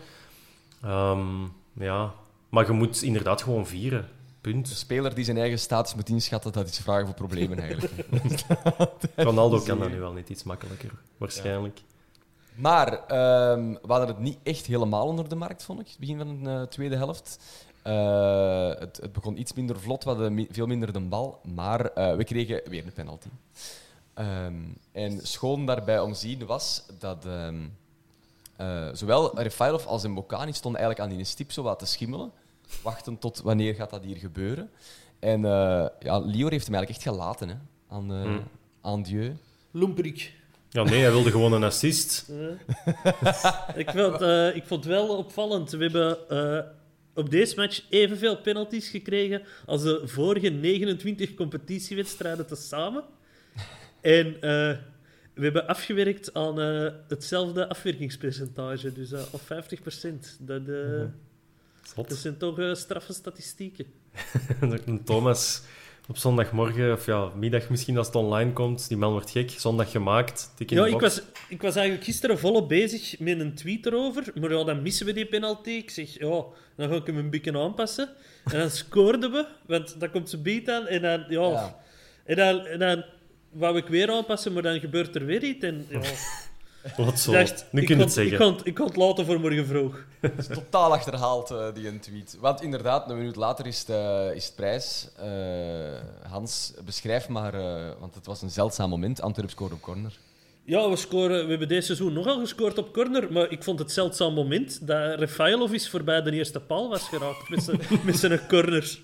Ehm, ja, maar je moet inderdaad gewoon vieren.
Een speler die zijn eigen status moet inschatten, dat is vragen voor problemen eigenlijk. *laughs*
Ronaldo kan dat nu wel niet iets makkelijker, waarschijnlijk.
Maar ehm, we hadden het niet echt helemaal onder de markt, vond ik, het begin van de eh, tweede helft. Eh, het, het begon iets minder vlot, we hadden mi- veel minder de bal, maar eh, we kregen weer een penalty. Ehm, en schoon daarbij om zien was dat ehm, eh, zowel Refailov als Mbokani stonden eigenlijk aan die stip zo wat te schimmelen. Wachten tot wanneer gaat dat hier gebeuren. En eh, ja, Lior heeft hem eigenlijk echt gelaten hè, aan, eh
Hmm.
aan Dieu.
Lumperik.
Ja, nee, hij wilde gewoon een assist. *laughs*
Ik vond, eh, ik vond het wel opvallend. We hebben eh, op deze match evenveel penalties gekregen als de vorige 29 competitiewedstrijden tezamen. En eh, we hebben afgewerkt aan eh, hetzelfde afwerkingspercentage, dus eh op 50%. Dat, eh,
Zot.
dat zijn toch eh, straffe statistieken. *laughs*
Thomas op zondagmorgen, of ja, middag misschien als het online komt, die man wordt gek, zondag gemaakt, tik in
Ja,
de
ik was, ik was eigenlijk gisteren volop bezig met een tweet erover. Maar ja, dan missen we die penalty. Ik zeg, ja, dan ga ik hem een beetje aanpassen. En dan scoorden we, want dan komt ze beat aan. En dan, ja,
Ja.
En, dan, en dan wou ik weer aanpassen, maar dan gebeurt er weer iets. En ja, *laughs*
Wat zo.
dacht,
nu kun je
kon,
het zeggen.
Ik kon, ik kon het laten voor morgen vroeg. *laughs*
Het is totaal achterhaald, eh, die een tweet. Want inderdaad, een minuut later is het, eh, is het prijs. Eh, Hans, beschrijf maar, eh, want het was een zeldzaam moment. Antwerp scoorde op corner.
Ja, we, scoren, we hebben deze seizoen nogal gescoord op corner, maar ik vond het zeldzaam moment dat Refailov is voorbij de eerste paal was geraakt met zijn, *laughs* met zijn corners.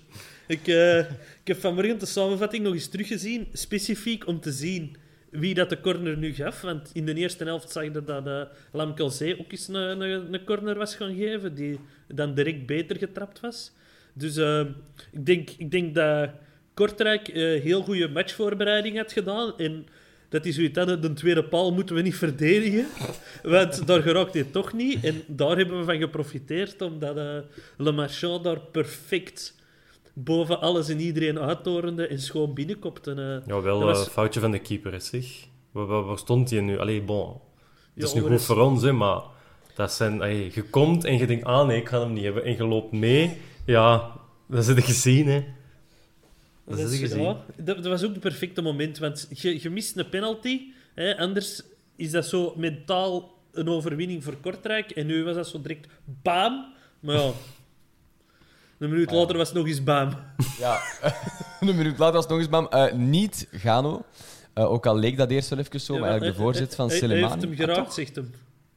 Ik, eh, ik heb vanmorgen de samenvatting nog eens teruggezien, specifiek om te zien wie dat de corner nu gaf. Want in de eerste helft zag je dat uh, ook eens een, een, een, corner was gaan geven, die dan direct beter getrapt was. Dus uh, ik, denk, ik denk dat Kortrijk uh, heel goede matchvoorbereiding had gedaan en dat is zoiets de tweede paal moeten we niet verdedigen, *laughs* want daar geraakt hij toch niet. En daar hebben we van geprofiteerd, omdat uh, Le Marchand daar perfect boven alles en iedereen uittorende en schoon binnenkopte. Uh,
ja, wel een was... foutje van de keeper, zeg. Waar, waar, stond hij nu? Allee, bon. Dat is ja, nu goed is... voor ons, hè, maar dat zijn... Allee, je komt en je denkt, ah nee, ik ga hem niet hebben. En je loopt mee. Ja, dat is het gezien, hè.
Dat, dat, is, ja, dat, dat, was ook het perfecte moment, want je, je mist een penalty. Hè, anders is dat zo mentaal een overwinning voor Kortrijk. En nu was dat zo direct bam. Maar ja, *laughs* een minuut later was het nog eens bam.
Ja, een minuut later was het nog eens bam. Uh, niet Gano. Uh, ook al leek dat eerst wel even zo, ja, maar eigenlijk de voorzet van.
Hij heeft hem geraakt, ah, zegt hem.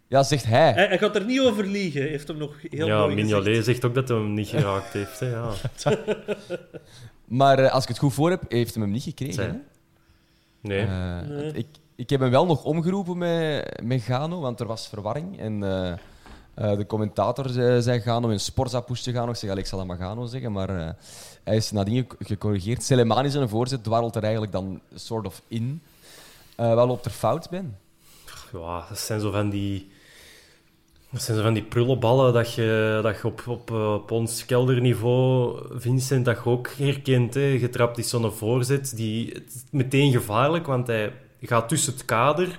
Ja, zegt hij.
hij. hij. gaat er niet over liegen, heeft hem nog heel
ja,
mooi
Mignolet zegt ook dat hij hem niet geraakt heeft. Hè, ja. *laughs*
maar uh, als ik het goed voor heb, heeft hij hem niet gekregen. Hè?
Nee.
Uh, nee. Ik, ik heb hem wel nog omgeroepen met, met Gano, want er was verwarring. En uh, uh, de commentator zei, zei Gano, in Sporza pushte Gano. Ik zeg, ik zal zeggen, maar hij is nadien gecorrigeerd. Selemani zijn voorzet dwarrelt er eigenlijk dan soort of in. wel op fout ben.
Ja, dat zijn zo van die... Dat zijn zo van die prullenballen dat je, dat je op, op, op ons kelderniveau, Vincent, dat je ook herkent. Hè. Getrapt is zo'n voorzet, die meteen gevaarlijk, want hij gaat tussen het kader.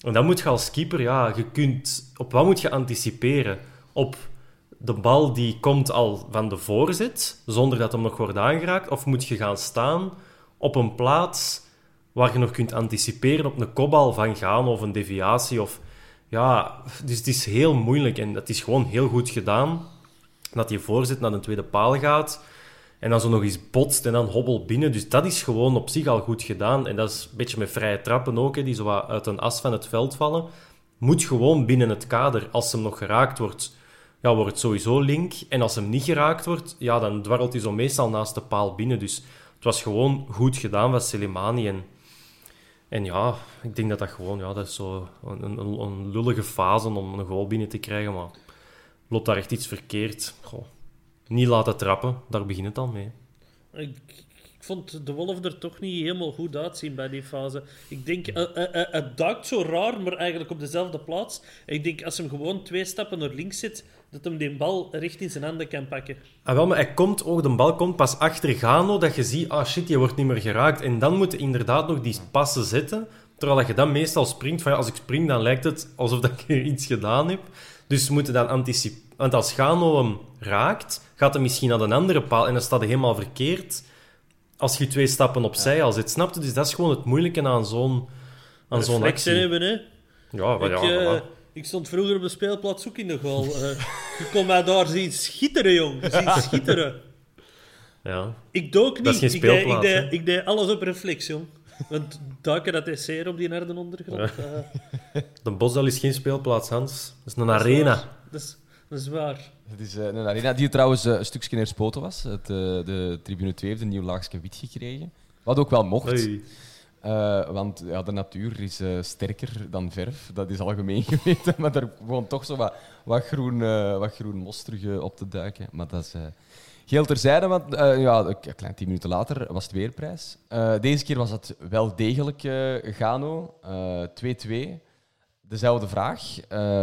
En dan moet je als keeper, ja, je kunt... Op wat moet je anticiperen? Op de bal die komt al van de voorzet, zonder dat hem nog wordt aangeraakt? Of moet je gaan staan op een plaats waar je nog kunt anticiperen op een kopbal van gaan of een deviatie? Of, ja, dus het is heel moeilijk en het is gewoon heel goed gedaan dat je voorzet naar de tweede paal gaat en dan zo nog eens botst en dan hobbel binnen. Dus dat is gewoon op zich al goed gedaan. En dat is een beetje met vrije trappen ook, hè, die zo uit een as van het veld vallen. Moet gewoon binnen het kader. Als hem nog geraakt wordt, ja, wordt het sowieso link. En als hem niet geraakt wordt, ja, dan dwarrelt hij zo meestal naast de paal binnen. Dus het was gewoon goed gedaan van Selimani. En, en ja, ik denk dat dat gewoon, ja, dat is zo een, een, een lullige fase om een goal binnen te krijgen. Maar loopt daar echt iets verkeerd? Goh niet laten trappen, daar begint het al mee.
Ik, ik, vond de Wolf er toch niet helemaal goed uitzien bij die fase. Ik denk, uh, uh, uh, het duikt zo raar, maar eigenlijk op dezelfde plaats. Ik denk, als hem gewoon twee stappen naar links zit, dat hem die bal recht in zijn handen kan pakken.
Ah, wel, maar hij komt ook, de bal komt pas achter Gano, dat je ziet, ah shit, je wordt niet meer geraakt. En dan moet je inderdaad nog die passen zetten, terwijl je dan meestal springt. Van, ja, als ik spring, dan lijkt het alsof dat ik iets gedaan heb. Dus we moeten dan anticiperen. Want als Gano hem raakt, gaat hij misschien naar een andere paal en dan staat hij helemaal verkeerd. Als je twee stappen opzij ja. al zit, snap je? Dus dat is gewoon het moeilijke aan zo'n aan zo'n actie.
hebben, hè?
Ja, maar
ik,
ja,
uh, ik stond vroeger op de speelplaats ook in de goal. Uh, je kon mij daar zien schitteren, jong. Zien schitteren.
Ja.
Ik dook niet.
Dat is geen
ik, deed,
speelplaats,
ik, deed, ik deed alles op reflex, jong. Want duiken dat is zeer op die harde ondergrond. eh,
De Bosdal is geen speelplaats, Hans. Dat is een
dat
arena.
Dat is, dat is waar.
Het is eh, een arena die trouwens eh, een stukje neerspoten was. Het, eh, de tribune 2 heeft een nieuw laagje wit gekregen. Wat ook wel mocht. Want ja, de natuur is sterker dan verf. Dat is algemeen *laughs* geweten. Maar er gewoon toch zo wat, wat, groen, eh, wat groen mos terug op te duiken. Maar dat is uh, geheel terzijde. Want ja, een klein tien minuten later was het weerprijs. Uh, deze keer was het wel degelijk uh, Gano. 2-2. Dezelfde vraag.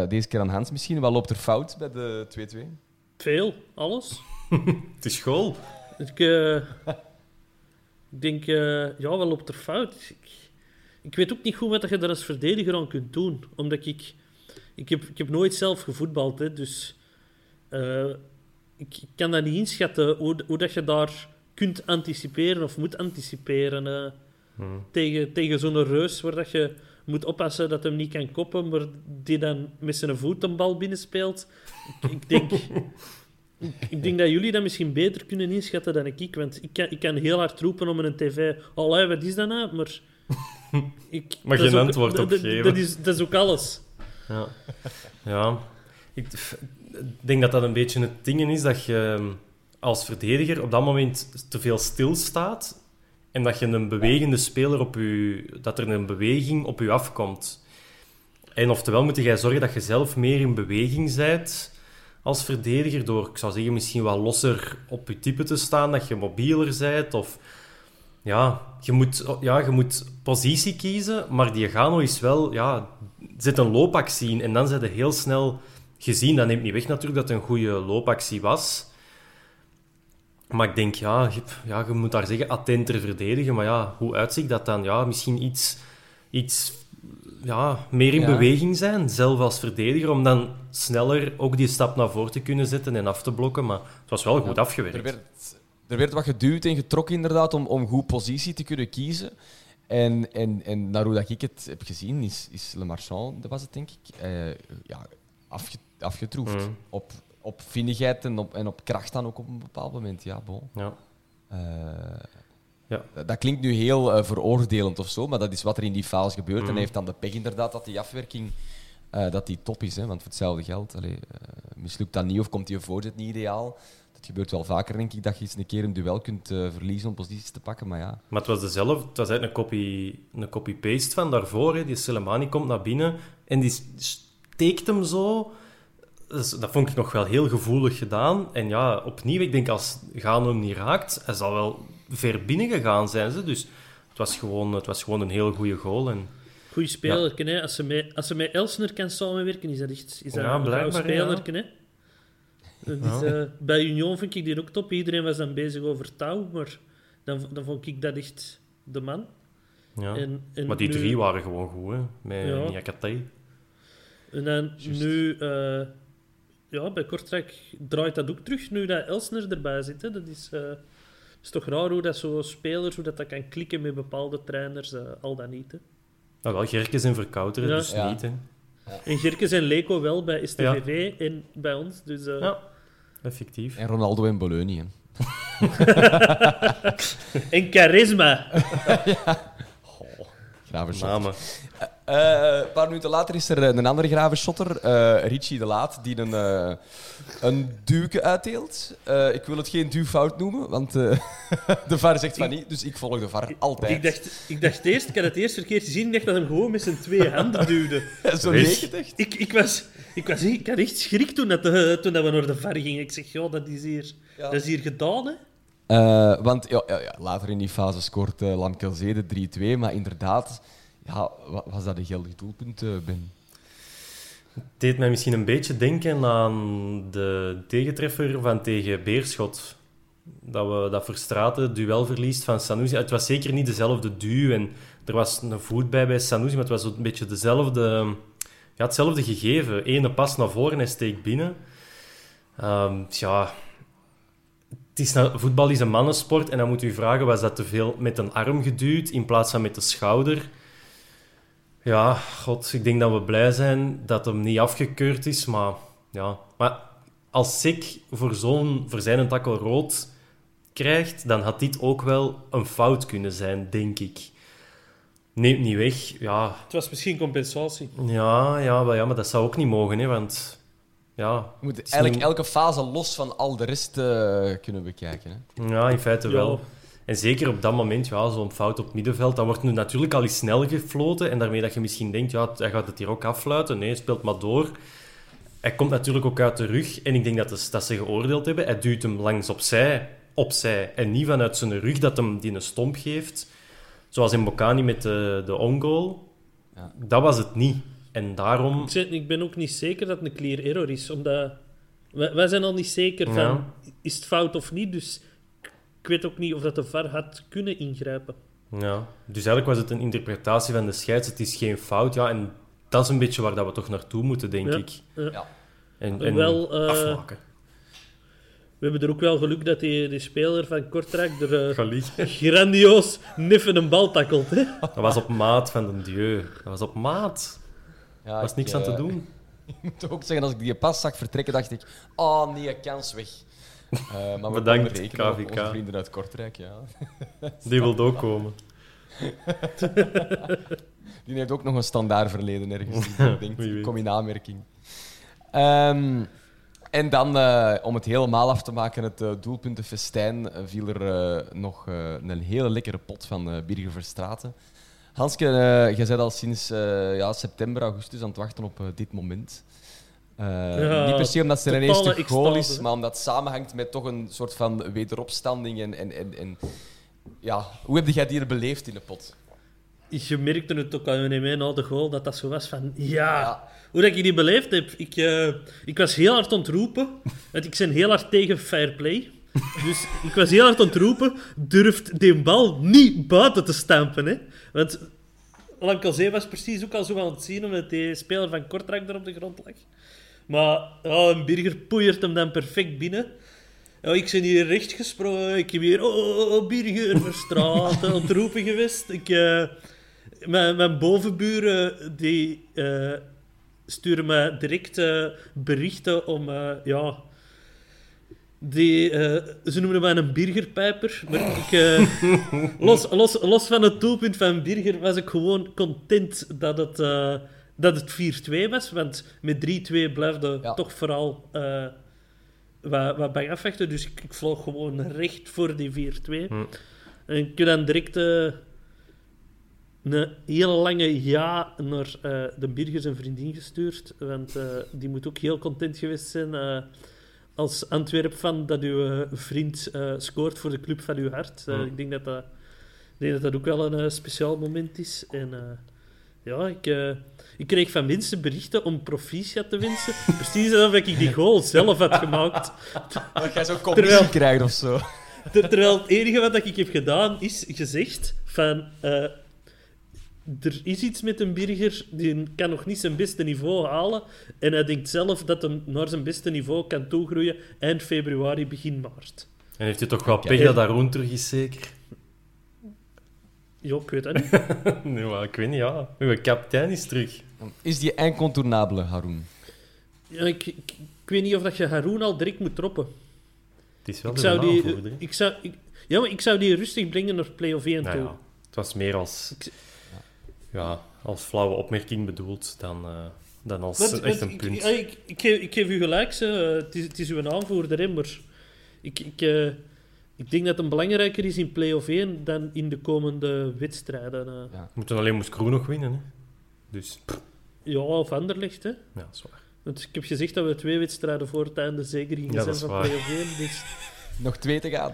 deze keer aan Hans misschien. Wat loopt er fout bij de 2-2?
Veel. Alles. *laughs*
het is school.
Ik... Uh... Ik denk, uh, ja, wat loopt er fout? Ik, ik, weet ook niet goed wat je daar als verdediger aan kunt doen. Omdat ik... Ik heb, ik heb nooit zelf gevoetbald, hè, dus... Uh, ik, ik, kan dat niet inschatten, hoe, hoe dat je daar kunt anticiperen of moet anticiperen. Uh, hmm. Tegen, tegen zo'n reus waar dat je moet oppassen dat hem niet kan koppen, maar die dan met zijn voet een bal binnenspeelt. Ik, ik denk... Ik denk dat jullie dat misschien beter kunnen inschatten dan ik. Want ik kan, ik kan heel hard roepen om een tv. Allee, wat is dat nou? Maar... *laughs*
Ik, maar geen antwoord op geven.
Dat is, dat is ook alles.
Ja. ja. Ik denk dat dat een beetje het ding is dat je als verdediger op dat moment te veel stilstaat en dat je een bewegende speler op je... dat er een beweging op je afkomt. En oftewel moet jij zorgen dat je zelf meer in beweging bent als verdediger door, ik zou zeggen, misschien wat losser op je type te staan, dat je mobieler bent. Of ja, je moet, ja, je moet positie kiezen, maar die Gano is wel, ja, zit een loopactie in en dan zijn je heel snel gezien. Dat neemt niet weg natuurlijk dat het een goede loopactie was. Maar ik denk, ja, je, ja, je moet daar zeggen, attenter verdedigen. Maar ja, hoe uitziet dat dan? Ja, misschien iets, iets ja, meer in ja. beweging zijn, zelf als verdediger, om dan sneller ook die stap naar voren te kunnen zetten en af te blokken. Maar het was wel goed ja, afgewerkt.
Er werd, er werd wat geduwd en getrokken inderdaad om, om goed positie te kunnen kiezen. En, en, en naar hoe dat ik het heb gezien, is, is Le Marchand, dat was het denk ik, eh, ja, afge, afgetroefd. Mm. Op, op vinnigheid en op, en op kracht dan ook op een bepaald moment. Ja, bon.
Ja.
Uh, ja. Dat klinkt nu heel uh, veroordelend of zo, maar dat is wat er in die faals gebeurt. Mm. En hij heeft dan de pech inderdaad dat die afwerking uh, dat die top is. Hè? Want voor hetzelfde geld, allee, mislukt dat niet of komt die voorzet niet ideaal. Dat gebeurt wel vaker, denk ik, dat je eens een keer een duel kunt verliezen om posities te pakken. Maar, ja.
maar het was dezelfde, het was eigenlijk een copy, een copy-paste van daarvoor. Hè? Die Soleimani komt naar binnen en die steekt hem zo. Dus dat vond ik nog wel heel gevoelig gedaan. En ja, opnieuw, ik denk als Gano hem niet raakt, hij zal wel ver binnen gegaan zijn ze. Dus het was gewoon, het was gewoon een heel goede goal. En,
Goeie speler, ja. hè? Als ze, met, als ze met Elsner kan samenwerken, is dat echt is dat
ja,
een speler.
Ja.
Hè? Dus, uh, bij Union vind ik die ook top. Iedereen was dan bezig over touw, maar dan, dan vond ik dat echt de man.
Ja. En, en maar die nu, drie waren gewoon goed, hè? met ja. Niakate.
En dan Just. nu, uh, ja, bij Kortrijk draait dat ook terug, nu dat Elsner erbij zit. Hè? Dat is... Uh, is toch raar hoe dat zo spelers, hoe dat, dat kan klikken met bepaalde trainers, uh, al dat niet. Hè.
Nou, wel, Gerkes en Verkouteren, ja. dus ja. niet. Hè.
Ja. En Gerkes en Leco wel bij STVV ja. en bij ons. Dus, uh...
Ja, effectief.
En Ronaldo en Bologna. *laughs*
en charisma. *laughs*
ja. Oh, Namen. Uh, een paar minuten later is er een andere gravenshotter, uh, Richie de Laat, die een, een duwke uitdeelt. ik wil het geen duwfout noemen, want *laughs* de VAR zegt van niet, dus ik volg de VAR altijd.
Ik dacht, ik dacht eerst, ik had het eerst verkeerd gezien, ik dacht dat hem gewoon met zijn twee handen duwde. *laughs*
Zo neergedacht?
Ik, ik, was, ik, was, ik had echt schrik toen, dat, toen dat we naar de VAR gingen. Ik zeg, ja, dat is hier, ja. dat is hier gedaan, hè.
Uh, want ja, ja, ja, later in die fase scoort uh, Lamkelzee de 3-2, maar inderdaad, ja, was dat een geldig doelpunt, uh, Ben?
Het deed mij misschien een beetje denken aan de tegentreffer van tegen Beerschot. Dat we dat Verstraten duel verliest van Sanusi. Het was zeker niet dezelfde duw en er was een voet bij bij Sanusi, maar het was een beetje dezelfde, ja, hetzelfde gegeven. Ene pas naar voren en steekt binnen. Um, ja, het is nou, voetbal is een mannensport en dan moet u vragen, was dat te veel met een arm geduwd in plaats van met de schouder? Ja, god, ik denk dat we blij zijn dat hem niet afgekeurd is, maar ja. Maar als Sik voor, zo'n, voor zijn takkel rood krijgt, dan had dit ook wel een fout kunnen zijn, denk ik. neemt niet weg. Ja,
Het was misschien compensatie.
ja, ja, maar, ja, maar dat zou ook niet mogen, hè, want... Ja,
Je moet eigenlijk elke fase los van al de rest eh, kunnen bekijken. Hè?
ja, in feite
Ja.
wel. En zeker op dat moment, ja, zo'n fout op middenveld, dat wordt nu natuurlijk al eens snel gefloten. En daarmee dat je misschien denkt, ja, hij gaat het hier ook affluiten. Nee, hij speelt maar door. Hij komt natuurlijk ook uit de rug. En ik denk dat, de- dat ze geoordeeld hebben. Hij duwt hem langs opzij, opzij. En niet vanuit zijn rug dat hem die een stomp geeft. Zoals in Bocani met de, de on-goal.
Ja.
Dat was het niet. En daarom...
Ik, zeg, ik ben ook niet zeker dat het een clear error is, omdat wij, wij zijn al niet zeker van
Ja.
is het fout of niet. Dus ik weet ook niet of dat de VAR had kunnen ingrijpen.
Ja, dus eigenlijk was het een interpretatie van de scheids. Het is geen fout. Ja, en dat is een beetje waar dat we toch naartoe moeten, denk
Ja.
ik.
Ja.
Ja.
En, en
Wel, eh,
afmaken.
We hebben er ook wel geluk dat die, die speler van Kortrijk er eh,
liggen.
grandioos niffen een bal tackelt. Hè?
Dat was op maat van de dieu. Dat was op maat.
Ja,
Er was
ik,
niks aan te
eh,
doen. *laughs*
Ik moet ook zeggen, als ik die pas zag vertrekken, dacht ik... Oh, nee, kans weg. Eh, maar we
Bedankt,
rekenen
KVK.
onze vrienden uit Kortrijk, ja. *laughs*
Die wilde ook komen. *laughs*
Die heeft ook nog een standaard verleden ergens. *laughs* ik denk, kom in aanmerking. Ehm, en dan, eh, om het helemaal af te maken, het uh, doelpuntenfestijn, viel er nog een hele lekkere pot van Birger Verstraten. Hanske, jij bent al sinds ja, september, augustus aan het wachten op dit moment. Eh,
Ja,
niet per se omdat ze er ineens
totale
terug goal is, maar omdat het samenhangt met toch een soort van wederopstanding. En, en, en, en ja, hoe heb jij die er beleefd in de pot?
Je merkte het ook aan mijn na de goal, dat dat zo was van... Ja,
Ja.
hoe dat ik die beleefd heb. Ik, eh, ik was heel hard ontroepen. Want ik ben heel hard tegen fair play. Dus ik was heel hard ontroepen. Durft die bal niet buiten te stampen. Hè? Want Lankelzee was precies ook al zo aan het zien, omdat die speler van Kortrijk er op de grond lag. Maar een Birger poeiert hem dan perfect binnen. Ik ben hier recht gesprongen. Ik heb hier, oh, oh, Birger, Verstraten, ontroepen geweest. Ik, eh, mijn, mijn bovenburen, die eh, sturen me direct eh, berichten om, ja... Die, ze noemden mij een Birgerpijper, maar ik, *laughs* los, los, los van het doelpunt van Birger was ik gewoon content dat het, dat het 4-2 was, want met 3-2 blijfde
Ja.
toch vooral eh, wat, wat bij afwachten, dus ik, ik vloog gewoon recht voor die 4-2.
Hm.
En ik heb dan direct eh, een hele lange ja naar eh, de Birger zijn vriendin gestuurd. Want eh, die moet ook heel content geweest zijn eh, als Antwerp-fan dat uw vriend eh, scoort voor de club van uw hart.
Mm.
Ik denk dat dat, ik denk dat dat ook wel een speciaal moment is. En eh, ja, ik, eh, ik kreeg van mensen berichten om proficiat te wensen. Precies alsof ik die goal zelf had gemaakt.
Dat jij zo'n commissie
Terwijl-
krijgt of zo.
Ter- Terwijl het enige wat ik heb gedaan is gezegd van... eh, er is iets met een Birger, die kan nog niet zijn beste niveau halen. En hij denkt zelf dat hij naar zijn beste niveau kan toegroeien eind februari, begin maart.
En heeft hij toch wel pech dat Haroon terug is, zeker?
Ja, ik weet dat niet. *laughs*
nee, maar ik weet niet, ja. Uw kapitein is terug.
Is die incontournabele, Haroon?
Ja, ik, ik, ik weet niet of dat je Haroon al direct moet droppen.
Het is wel
Ik
de
zou die, ik zou, ik, ja, maar ik zou die rustig brengen naar play-off 1
Nou
toe.
ja, het was meer als, ja, als flauwe opmerking bedoeld dan, eh, dan als echt een
ik,
punt.
Ik, ik, ik, geef, ik geef u gelijk, ze, eh, het, is, het is uw aanvoerder, hè, maar ik, ik, eh, ik denk dat het belangrijker is in play-off 1 dan in de komende wedstrijden. eh.
Ja.
We moeten alleen moest Kroen nog winnen. Hè. Dus
Ja, of Anderlecht. Hè.
ja, dat is waar.
Want ik heb gezegd dat we twee wedstrijden voor het einde zeker gingen
Ja,
zijn van play-off 1. Dus *laughs*
Nog twee te gaan.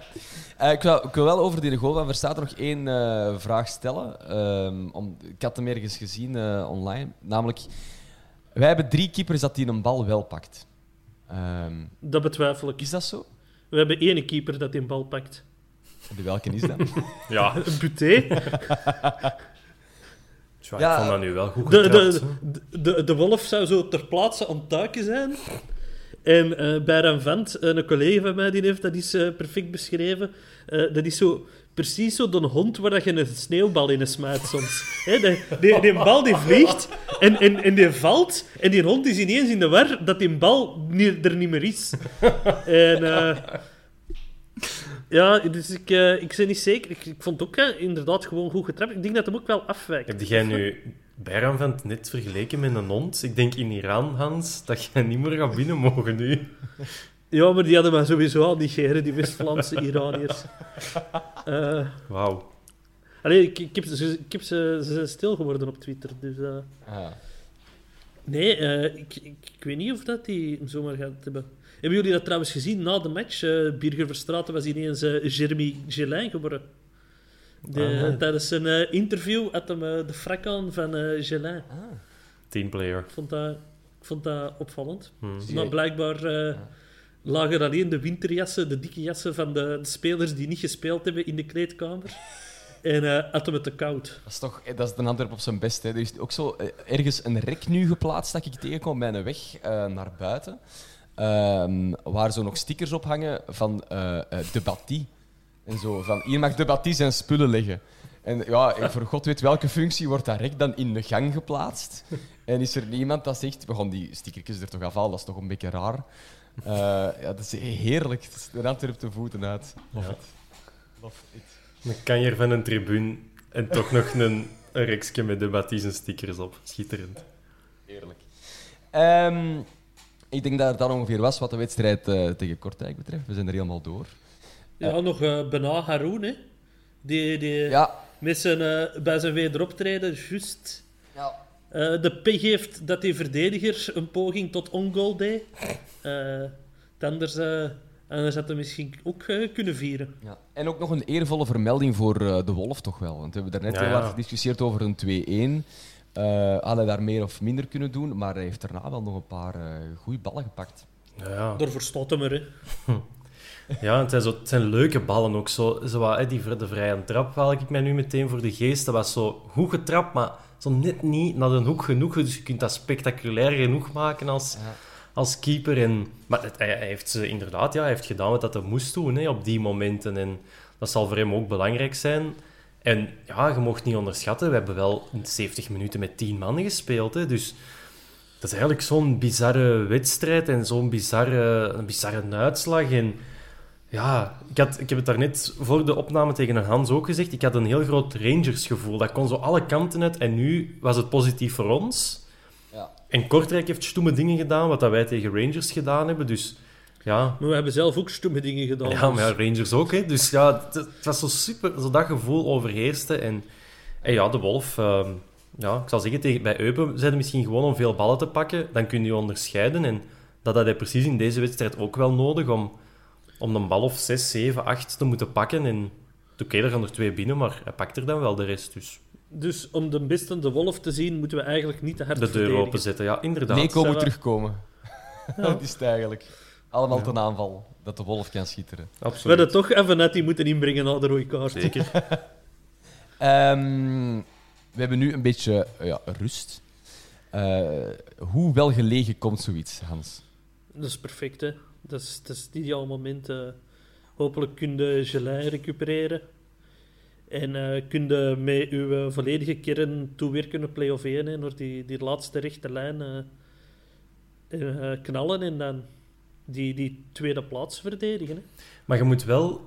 Eh, ik, wil, ik wil wel over die goal van Verstaten nog één eh, vraag stellen. Ehm, om, ik had hem ergens gezien eh, online. Namelijk, wij hebben drie keepers dat die een bal wel pakt. Ehm,
dat betwijfel ik.
is dat zo?
We hebben één keeper dat die bal pakt.
De welke is dat? *laughs*
Ja,
Een Buté.
tja,
Ja.
ik vond dat nu wel goed
De,
getrapt.
de, de, de, de wolf zou zo ter plaatse aan het tuiken zijn. En eh bij eh, een collega van mij, die heeft dat is eh, perfect beschreven. Eh, dat is zo precies zo de hond waar dat je een sneeuwbal in smijt soms. Hè, die, bal die vliegt en, en, en die valt. En die hond is ineens in de war dat die bal er niet meer is. En, eh, Ja, dus ik, eh, ik ben niet zeker. Ik, vond het ook eh, inderdaad gewoon goed getrapt. Ik denk dat hem ook wel afwijkt.
Heb jij nu Bayram van het net vergeleken met een hond? Ik denk in Iran, Hans, dat jij niet meer gaat binnen mogen nu.
Ja, maar die hadden mij sowieso al negeren, die West-Vlaamse Iraniërs. *laughs* Eh
Wauw.
allee, ik, ik heb, ze, ik heb ze, ze zijn stil geworden op Twitter. Dus, eh,
Ah.
nee, eh, ik, ik, ik weet niet of dat die hem zomaar gaat hebben. Hebben jullie dat trouwens gezien na de match? Eh Birger Verstraeten was ineens Jeremy Gelin geworden. De,
Ah, nee.
Tijdens een eh, interview had hem de frak aan van eh Gelin.
Teamplayer.
Ik vond dat, ik vond dat opvallend.
Hmm.
Maar blijkbaar eh, lagen alleen de winterjassen, de dikke jassen van de, spelers die niet gespeeld hebben in de kleedkamer. En eh had het te koud.
Dat is toch eh, dat is de Antwerp op zijn best. Hè. Er is ook zo eh, ergens een rek nu geplaatst dat ik tegenkom bij een weg naar buiten. Ehm, waar zo nog stickers op hangen van eh, de. En zo, van hier mag de Battie zijn spullen leggen. En ja, voor god weet welke functie wordt dat rek dan in de gang geplaatst. En is er niemand dat zegt, we gaan die stickertjes er toch afhalen, dat is toch een beetje raar. Eh, ja, dat is heerlijk. Het is de Antwerp de voeten uit. Love
Ja.
it. Love it.
Dan kan je er van een tribune en toch nog een, een reksje met de Baptiste stickers op. Schitterend.
Heerlijk. Ehm, ik denk dat het dan ongeveer was wat de wedstrijd eh, tegen Kortrijk betreft. We zijn er helemaal door.
Ja, nog eh Bena Haroun, hè. Die, die
Ja.
met zijn, eh, bij zijn wederoptreden juist eh, de pech heeft dat die verdediger een poging tot ongoal deed. Eh, anders, eh, anders had hij misschien ook kunnen vieren.
Ja. En ook nog een eervolle vermelding voor eh, de Wolf, toch wel. Want we hebben daarnet
Ja,
heel
ja.
hard gediscussieerd over een 2-1. Eh had hij daar meer of minder kunnen doen, maar hij heeft daarna wel nog een paar eh goede ballen gepakt.
Ja,
hem er, hè. *laughs*
Ja, het zijn, zo, het zijn leuke ballen ook. Zo, zo wat, hè, die, de vrije trap haal ik mij nu meteen voor de geest. Dat was zo goed getrapt, maar zo net niet naar de hoek genoeg. Dus je kunt dat spectaculair genoeg maken als, als keeper. En, maar het- hij, hij heeft ze inderdaad ja, hij heeft gedaan wat dat hij moest doen hè, op die momenten. En dat zal voor hem ook belangrijk zijn. En ja, je mocht niet onderschatten. We hebben wel 70 minuten met 10 man gespeeld. Hè, dus dat is eigenlijk zo'n bizarre wedstrijd en zo'n bizarre, een bizarre uitslag. En ja, ik, had, ik heb het daarnet voor de opname tegen een Hans ook gezegd. Ik had een heel groot Rangers-gevoel. Dat kon zo alle kanten uit. En nu was het positief voor ons.
Ja.
En Kortrijk heeft stoeme dingen gedaan, wat dat wij tegen Rangers gedaan hebben. Dus ja,
Maar we hebben zelf ook stomme dingen gedaan.
ja maar ja,
dus-
Rangers ook. Hè. Dus ja, het, het was zo super, zo dat gevoel overheerste. En, en ja, de Wolf, ehm, ja, ik zal zeggen, tegen, bij Eupen zijn er misschien gewoon om veel ballen te pakken. Dan kun je onderscheiden. En dat had hij precies in deze wedstrijd ook wel nodig om, om een bal of 6, 7, 8 te moeten pakken. En oké, er gaan er twee binnen, maar hij pakt er dan wel de rest. Dus
Dus om de beste de wolf te zien, moeten we eigenlijk niet te hard
de deur openzetten. Ja, inderdaad.
Moet
wel-
terugkomen. dat *laughs* is het eigenlijk. Allemaal ten aanval, dat de Wolf kan schitteren.
We
Absoluut.
hadden toch Avanetti moeten inbrengen na de rode kaart.
Zeker. *laughs*
Ehm, we hebben nu een beetje eh, ja, rust. Eh, hoe wel gelegen komt zoiets, Hans?
Dat is perfect, hè. Dat is, dat is het ideaal moment. hopelijk kun je recupereren. En eh kun je met uw eh, volledige kern toewerken naar play-off 1, hè, naar die, die laatste rechte lijn eh, knallen en dan die, die tweede plaats verdedigen. Hè.
Maar je moet wel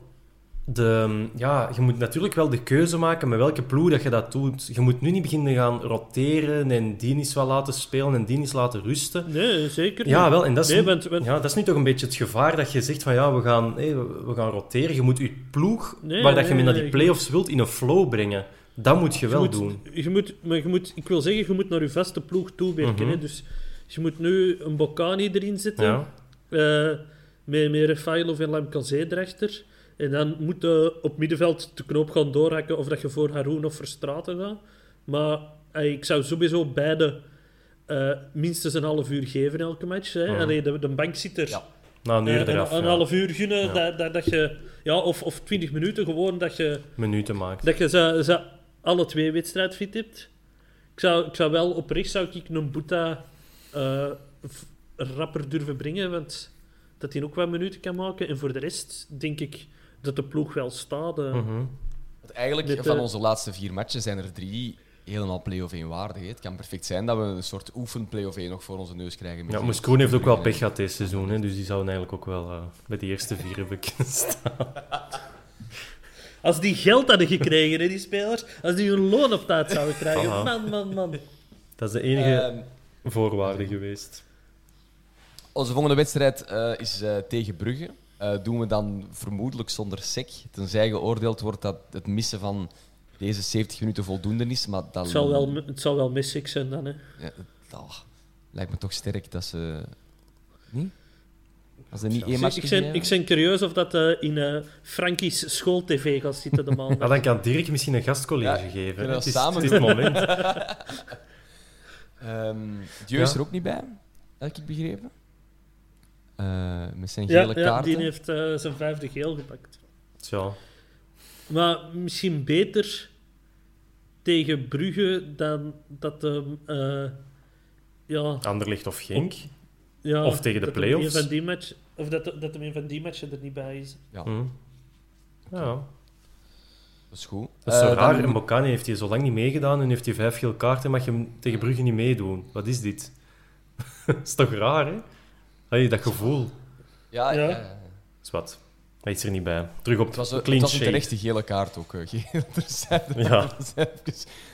de, ja, je moet natuurlijk wel de keuze maken met welke ploeg dat je dat doet. Je moet nu niet beginnen gaan roteren en die eens wel laten spelen en die eens laten rusten.
Nee, zeker
Ja,
niet.
wel, en dat is,
Nee, want, want-
ja, dat is nu toch een beetje het gevaar dat je zegt van ja, we gaan, we, gaan roteren. Je moet je ploeg,
Nee,
waar dat je mee naar die play-offs wilt, in een flow brengen. Dat moet je wel
moet,
doen.
Je moet, maar je moet, ik wil zeggen, je moet naar je vaste ploeg toewerken.
Mhm.
hè. Dus je moet nu een Bocani erin zetten.
Ja.
Eh, met, met Rafailov en Lamkazé erachter. En dan moet je op middenveld de knoop gaan doorhakken of dat je voor Haroun of Verstraten gaat. Maar ik zou sowieso beide eh, minstens een half uur geven elke match. Hè.
Mhm.
Allee, de, de bank zit er.
Ja.
Na een uur
Eh,
eraf.
een, een
ja.
half uur gunnen,
Ja.
dat, dat, dat je... Ja, of, of 20 minuten gewoon, dat je,
Minuten maakt.
dat je ze, ze alle twee wedstrijdfit hebt. Ik zou, ik zou wel oprecht zou ik een Boeta eh, rapper durven brengen, want dat hij ook wat minuten kan maken. En voor de rest denk ik dat de ploeg wel staat. eh.
Mhm.
Want eigenlijk,
Dit,
van
eh,
onze laatste vier matchen zijn er drie helemaal play-off 1 waardig. hè. Het kan perfect zijn dat we een soort oefen play-off 1 nog voor onze neus krijgen. met
Ja,
die-
Moes Kroen heeft ook wel pech gehad deze seizoen, hè, dus die zouden eigenlijk ook wel eh, bij de eerste vier hebben kunnen staan. *laughs*
Als die geld hadden gekregen, hè, die spelers, als die hun loon op tijd zouden krijgen.
Aha.
Man, man, man.
Dat is de enige
Ehm,
voorwaarde geweest.
onze volgende wedstrijd eh, is eh, tegen Brugge. Eh, doen we dan vermoedelijk zonder sec. Tenzij geoordeeld wordt dat het missen van deze 70 minuten voldoende is. Maar dat
Het zal wel, het zal wel zijn dan, hè.
Ja, dat oh, lijkt me toch sterk dat ze. Niet? Als er niet één
Ik,
match
ik, ben, ik ben curieus of dat eh, in eh Frankie's school-tv gaat zitten de. *laughs*
Maar dan kan Dirk misschien een gastcollege
Ja,
geven. is,
samen
het is het moment. *laughs*
Ehm Dieu is
Ja.
er ook niet bij, heb ik begrepen. Eh, met zijn
ja,
gele
ja,
kaarten.
die heeft eh, zijn vijfde geel gepakt.
Tja.
Maar misschien beter tegen Brugge dan dat hem... eh, ja,
Anderlicht of Genk.
ja,
Of tegen de play-offs.
een van die match, of dat, dat hem een van die matchen er niet bij is.
Ja,
Hm. Ja,
dat is goed.
dat is zo raar.
dan-
Mokane heeft hier zo lang niet meegedaan en heeft hij vijf geel kaarten mag je hem tegen Brugge niet meedoen. Wat is dit? *laughs* dat is toch raar, hè? Allee, dat gevoel.
ja, ja.
Ja.
ja.
is wat. Hij is er niet bij. Terug op
Het was, een-
clean
het was een terechte gele kaart ook. *laughs* geel. er zijn
Ja.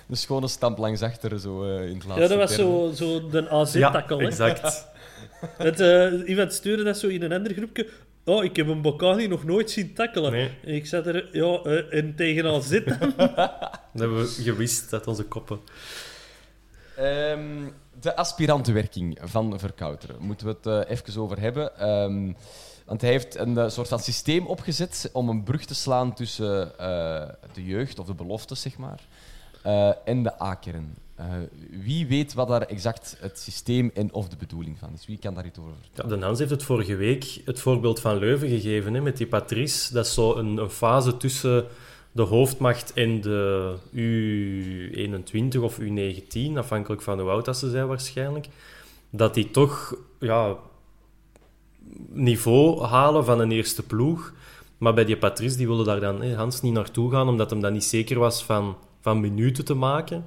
een schone stamp langs achter zo, eh, in het laatste
Ja, dat was zo, zo de
Ja,
AZ-takkel. hè.
exact. *laughs*
Het, eh, iemand stuurde dat zo in een ander groepje. Oh, ik heb een Bocani nog nooit zien tackelen.
Nee.
En ik zat er, ja, en tegen AZ dan? *laughs*
Dat hebben we gewist uit onze koppen.
Ehm, de aspirantenwerking van Verkouteren. Moeten we het eh, even over hebben. Ehm, want hij heeft een eh, soort van systeem opgezet om een brug te slaan tussen eh, de jeugd, of de beloftes, zeg maar, en de A-kern. Eh, wie weet wat daar exact het systeem en of de bedoeling van is? Wie kan daar iets over vertellen?
Ja, de Hans heeft het vorige week het voorbeeld van Leuven gegeven, hè, met die Patrice. Dat is zo een fase tussen de hoofdmacht en de U21 of U19, afhankelijk van hoe oud dat ze zijn waarschijnlijk. Dat die toch ja, niveau halen van een eerste ploeg. Maar bij die Patrice die wilde daar dan Hans niet naartoe gaan, omdat hem dan niet zeker was van, van minuten te maken.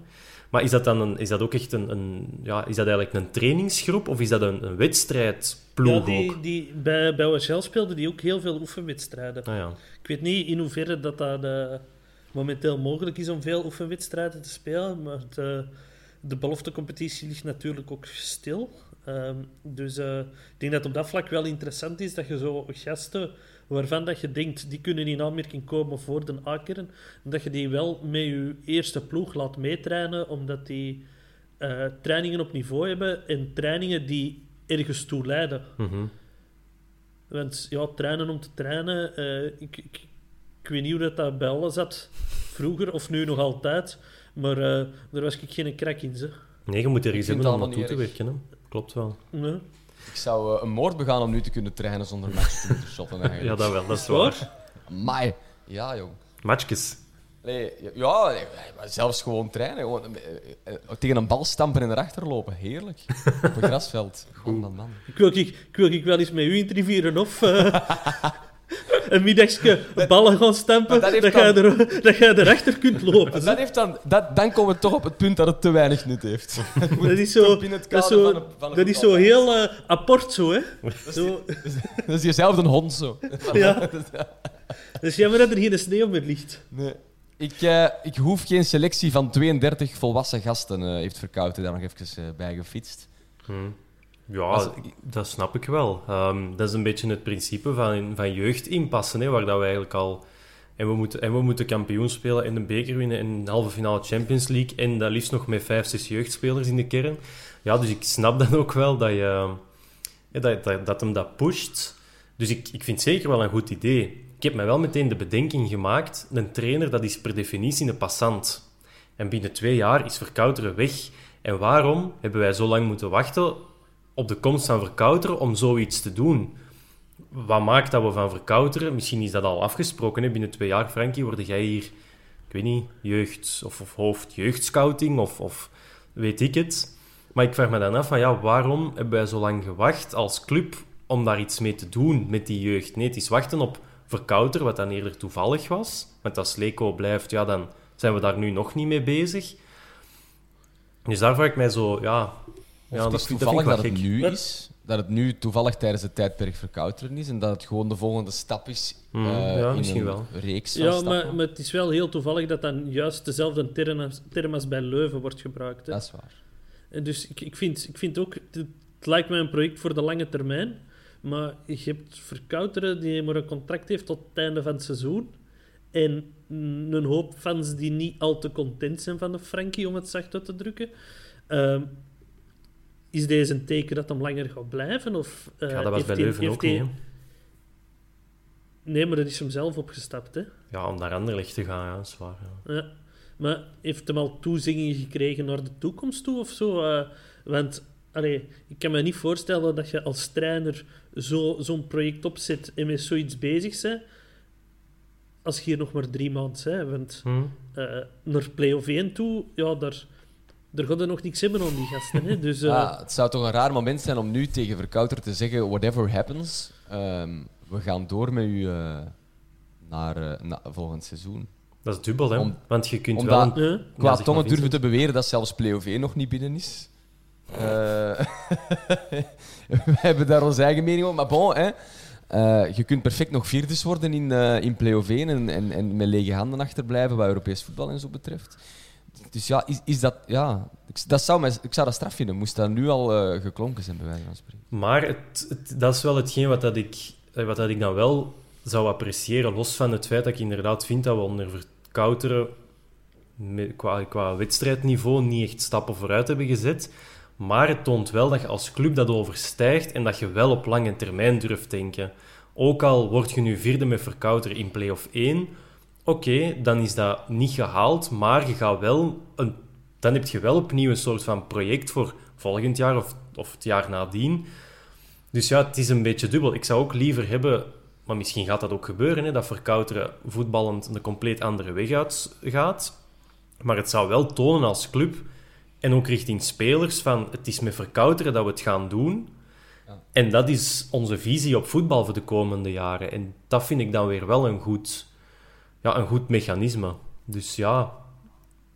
Maar is dat dan een, is dat ook echt een, een ja, is dat eigenlijk een trainingsgroep of is dat een, een wedstrijdploeg
Ja, die,
ook?
die, bij, bij OHL speelde die ook heel veel oefenwedstrijden.
Ah, ja.
Ik weet niet in hoeverre dat, dat eh, momenteel mogelijk is om veel oefenwedstrijden te spelen, maar de, de beloftecompetitie ligt natuurlijk ook stil. Ehm, dus eh, ik denk dat op dat vlak wel interessant is dat je zo gasten waarvan dat je denkt die kunnen in aanmerking komen voor de akeren, dat je die wel met je eerste ploeg laat meetrainen, omdat die eh, trainingen op niveau hebben en trainingen die ergens toe leiden.
Mhm.
Want ja, trainen om te trainen, eh, ik, ik, ik weet niet hoe dat, dat bij alles zat vroeger of nu nog altijd, maar eh daar was ik geen krak in. Ze.
Nee, je moet ergens
vind
hebben om
het allemaal
naartoe te werken. Hè. Klopt wel.
Nee.
Ik zou eh, een moord begaan om nu te kunnen trainen zonder match te moeten shotten.
Ja,
Eigenlijk.
dat wel, dat is
Waar?
Amai. Ja, jong.
Matchjes.
Nee, ja, nee, maar zelfs gewoon trainen. Gewoon, eh, eh, tegen een bal stampen en erachter lopen. Heerlijk. Op een grasveld. Man, man, man.
Ik wil, ik, ik wil ik wel eens met u interviewen of *laughs* een middagje ballen gaan stampen, dat, je er, dat je erachter kunt lopen.
Dat heeft dan, dat, dan komen we toch op het punt dat het te weinig nut heeft.
Dat *laughs* is zo, dat is zo,
van een- van een
dat is
voetbal.
zo heel eh, apart zo, hè. Zo,
Dat is jezelf een hond zo. *laughs*
ja. *laughs* Het is jammer dat er geen sneeuw meer ligt.
Nee. Ik, eh, ik hoef geen selectie van 32 volwassen gasten, eh, heeft Verkouten daar nog even bij gefietst.
Ja,
Als-
dat snap ik wel. Ehm, dat is een beetje het principe van, van jeugd inpassen, hè, waar dat we eigenlijk al... En we, moeten, en we moeten kampioen spelen en de beker winnen en de halve finale Champions League en dat liefst nog met vijf, zes jeugdspelers in de kern. Ja, dus ik snap *laughs* dan ook wel dat, je, dat, dat, dat hem dat pusht. Dus ik, ik vind het zeker wel een goed idee. Ik heb mij wel meteen de bedenking gemaakt, een trainer dat is per definitie een passant. En binnen twee jaar is Verkouteren weg. En waarom hebben wij zo lang moeten wachten op de komst van Verkouteren om zoiets te doen? Wat maakt dat we van Verkouteren, misschien is dat al afgesproken, hè? binnen twee jaar, Frankie, word jij hier, ik weet niet, jeugd of, of hoofd jeugdscouting of, of weet ik het. Maar ik vraag me dan af van, ja, waarom hebben wij zo lang gewacht als club om daar iets mee te doen met die jeugd? Nee, het is wachten op Verkouteren, wat dan eerder toevallig was. Want als Leco blijft, ja, dan zijn we daar nu nog niet mee bezig. Dus daar vraag ik mij zo, ja...
Of
ja
het
dat
is
dat
toevallig dat, het nu is. dat het nu toevallig tijdens het tijdperk verkouteren is en dat het gewoon de volgende stap is
Hmm,
eh,
ja,
in
misschien
een
wel.
reeks van
Ja,
stappen.
maar, maar het is wel heel toevallig dat dan juist dezelfde term als, term als bij Leuven wordt gebruikt. Hè.
Dat is waar.
En dus ik, ik, vind, ik vind ook, het, het lijkt mij een project voor de lange termijn. Maar je hebt Verkouteren die maar een contract heeft tot het einde van het seizoen. En mm, een hoop fans die niet al te content zijn van de Frankie, om het zacht uit te drukken. Ehm, is deze een teken dat hem langer gaat blijven? Of, eh,
Ja, dat was bij Leuven ook niet. hè.
Nee, maar dat is hem zelf opgestapt, hè?
Ja, om naar Anderlecht te gaan, ja, dat is waar. Ja.
Ja. Maar heeft hem al toezeggingen gekregen naar de toekomst toe of zo? Eh, want allee, ik kan me niet voorstellen dat je als trainer zo, zo'n project opzet en met zoiets bezig bent. Als je hier nog maar drie maanden bent. Want
Hm.
eh, naar play-off 1 toe, ja, daar, daar gaat er nog niks hebben aan die gasten. Hè? Dus, *laughs* eh,
Ja, het zou toch een raar moment zijn om nu tegen Verkouter te zeggen: whatever happens, ehm, we gaan door met u eh, naar, eh, na- volgend seizoen.
Dat is dubbel, hè?
Om-
Want je kunt
omdat-
wel...
ja.
Qua
Ja,
tongen durven te beweren dat zelfs play-off nog niet binnen is. Eh, *laughs* we hebben daar onze eigen mening over. Maar bon, hè. Eh, je kunt perfect nog vierdes worden in, eh in play-off 1 en, en, en met lege handen achterblijven wat Europees voetbal en zo betreft. Dus ja, is, is dat, ja ik, dat zou mij, ik zou dat straf vinden. Moest dat nu al eh, geklonken zijn, bij wijze van spreken.
Maar het, het- dat is wel hetgeen wat, dat ik, eh, wat dat ik dan wel zou appreciëren. Los van het feit dat ik inderdaad vind dat we onder Verkouteren qua, qua wedstrijdniveau niet echt stappen vooruit hebben gezet. Maar het toont wel dat je als club dat overstijgt en dat je wel op lange termijn durft denken. Ook al word je nu vierde met Verkouteren in play-off 1, oké, dan is dat niet gehaald, maar je gaat wel een, dan heb je wel opnieuw een soort van project voor volgend jaar of, of het jaar nadien. Dus ja, het is een beetje dubbel. Ik zou ook liever hebben, maar misschien gaat dat ook gebeuren, hè, dat Verkouteren voetballend een compleet andere weg uit gaat. Maar het zou wel tonen als club en ook richting spelers van het is met Verkouteren dat we het gaan doen. En dat is onze visie op voetbal voor de komende jaren. En dat vind ik dan weer wel een goed, ja, een goed mechanisme. Dus ja,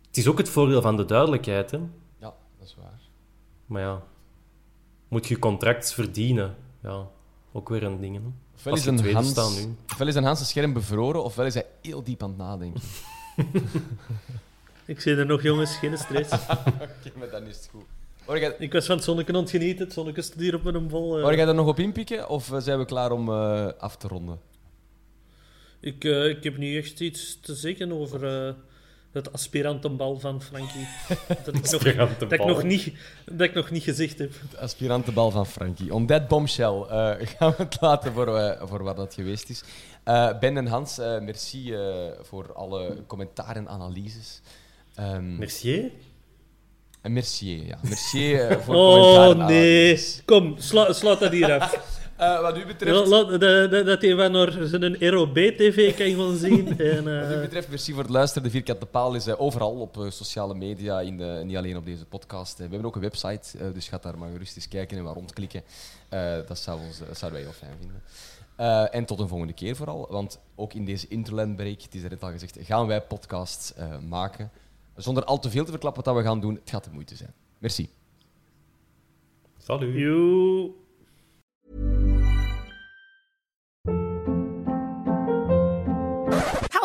het is ook het voordeel van de duidelijkheid. Hè?
Ja, dat is waar.
Maar ja, moet je contract verdienen. Ja, ook weer een ding. Hè?
Ofwel is, een Hans,
staat nu.
ofwel is een Hans scherm bevroren, ofwel is hij heel diep aan het nadenken. *laughs* *laughs*
Ik zie er nog, jongens, geen stress. *laughs*
Oké, maar dan is het goed. Jij,
ik was van het zonneke aan het genieten. Het zonneke op een vol. eh.
hoor jij er nog op inpikken, of eh, zijn we klaar om eh, af te ronden?
Ik, eh, ik heb niet echt iets te zeggen over eh, het aspirantenbal van Frankie. *laughs* Dat ik, nog, dat, ik nog niet, dat ik nog niet gezegd heb.
De aspirantenbal van Frankie. On that bombshell eh, *laughs* gaan we het laten voor, voor wat dat geweest is. Eh, ben en Hans, eh, merci eh, voor alle commentaar en analyses. Ehm,
Mercier?
en merci, ja. Merci eh, voor *laughs* commentaar
Oh nee. Kom, sla, sluit dat hier af.
Eh, wat u betreft...
La- la- dat- hij van naar zijn ROB-tv kan gaan *laughs* zien. En,
Wat u
eh,
betreft, merci voor het luisteren. De Vierkante Paal is eh, overal op sociale media, in de, niet alleen op deze podcast. We hebben ook een website, dus ga daar maar gerust eens kijken en wat rondklikken. Eh, dat, zou ons, dat zouden wij heel fijn vinden. Eh, en tot een volgende keer vooral, want ook in deze Interland break, het is er net al gezegd, gaan wij podcasts eh, maken. Zonder al te veel te verklappen wat we gaan doen, het gaat de moeite zijn. Merci.
Salut.
joe.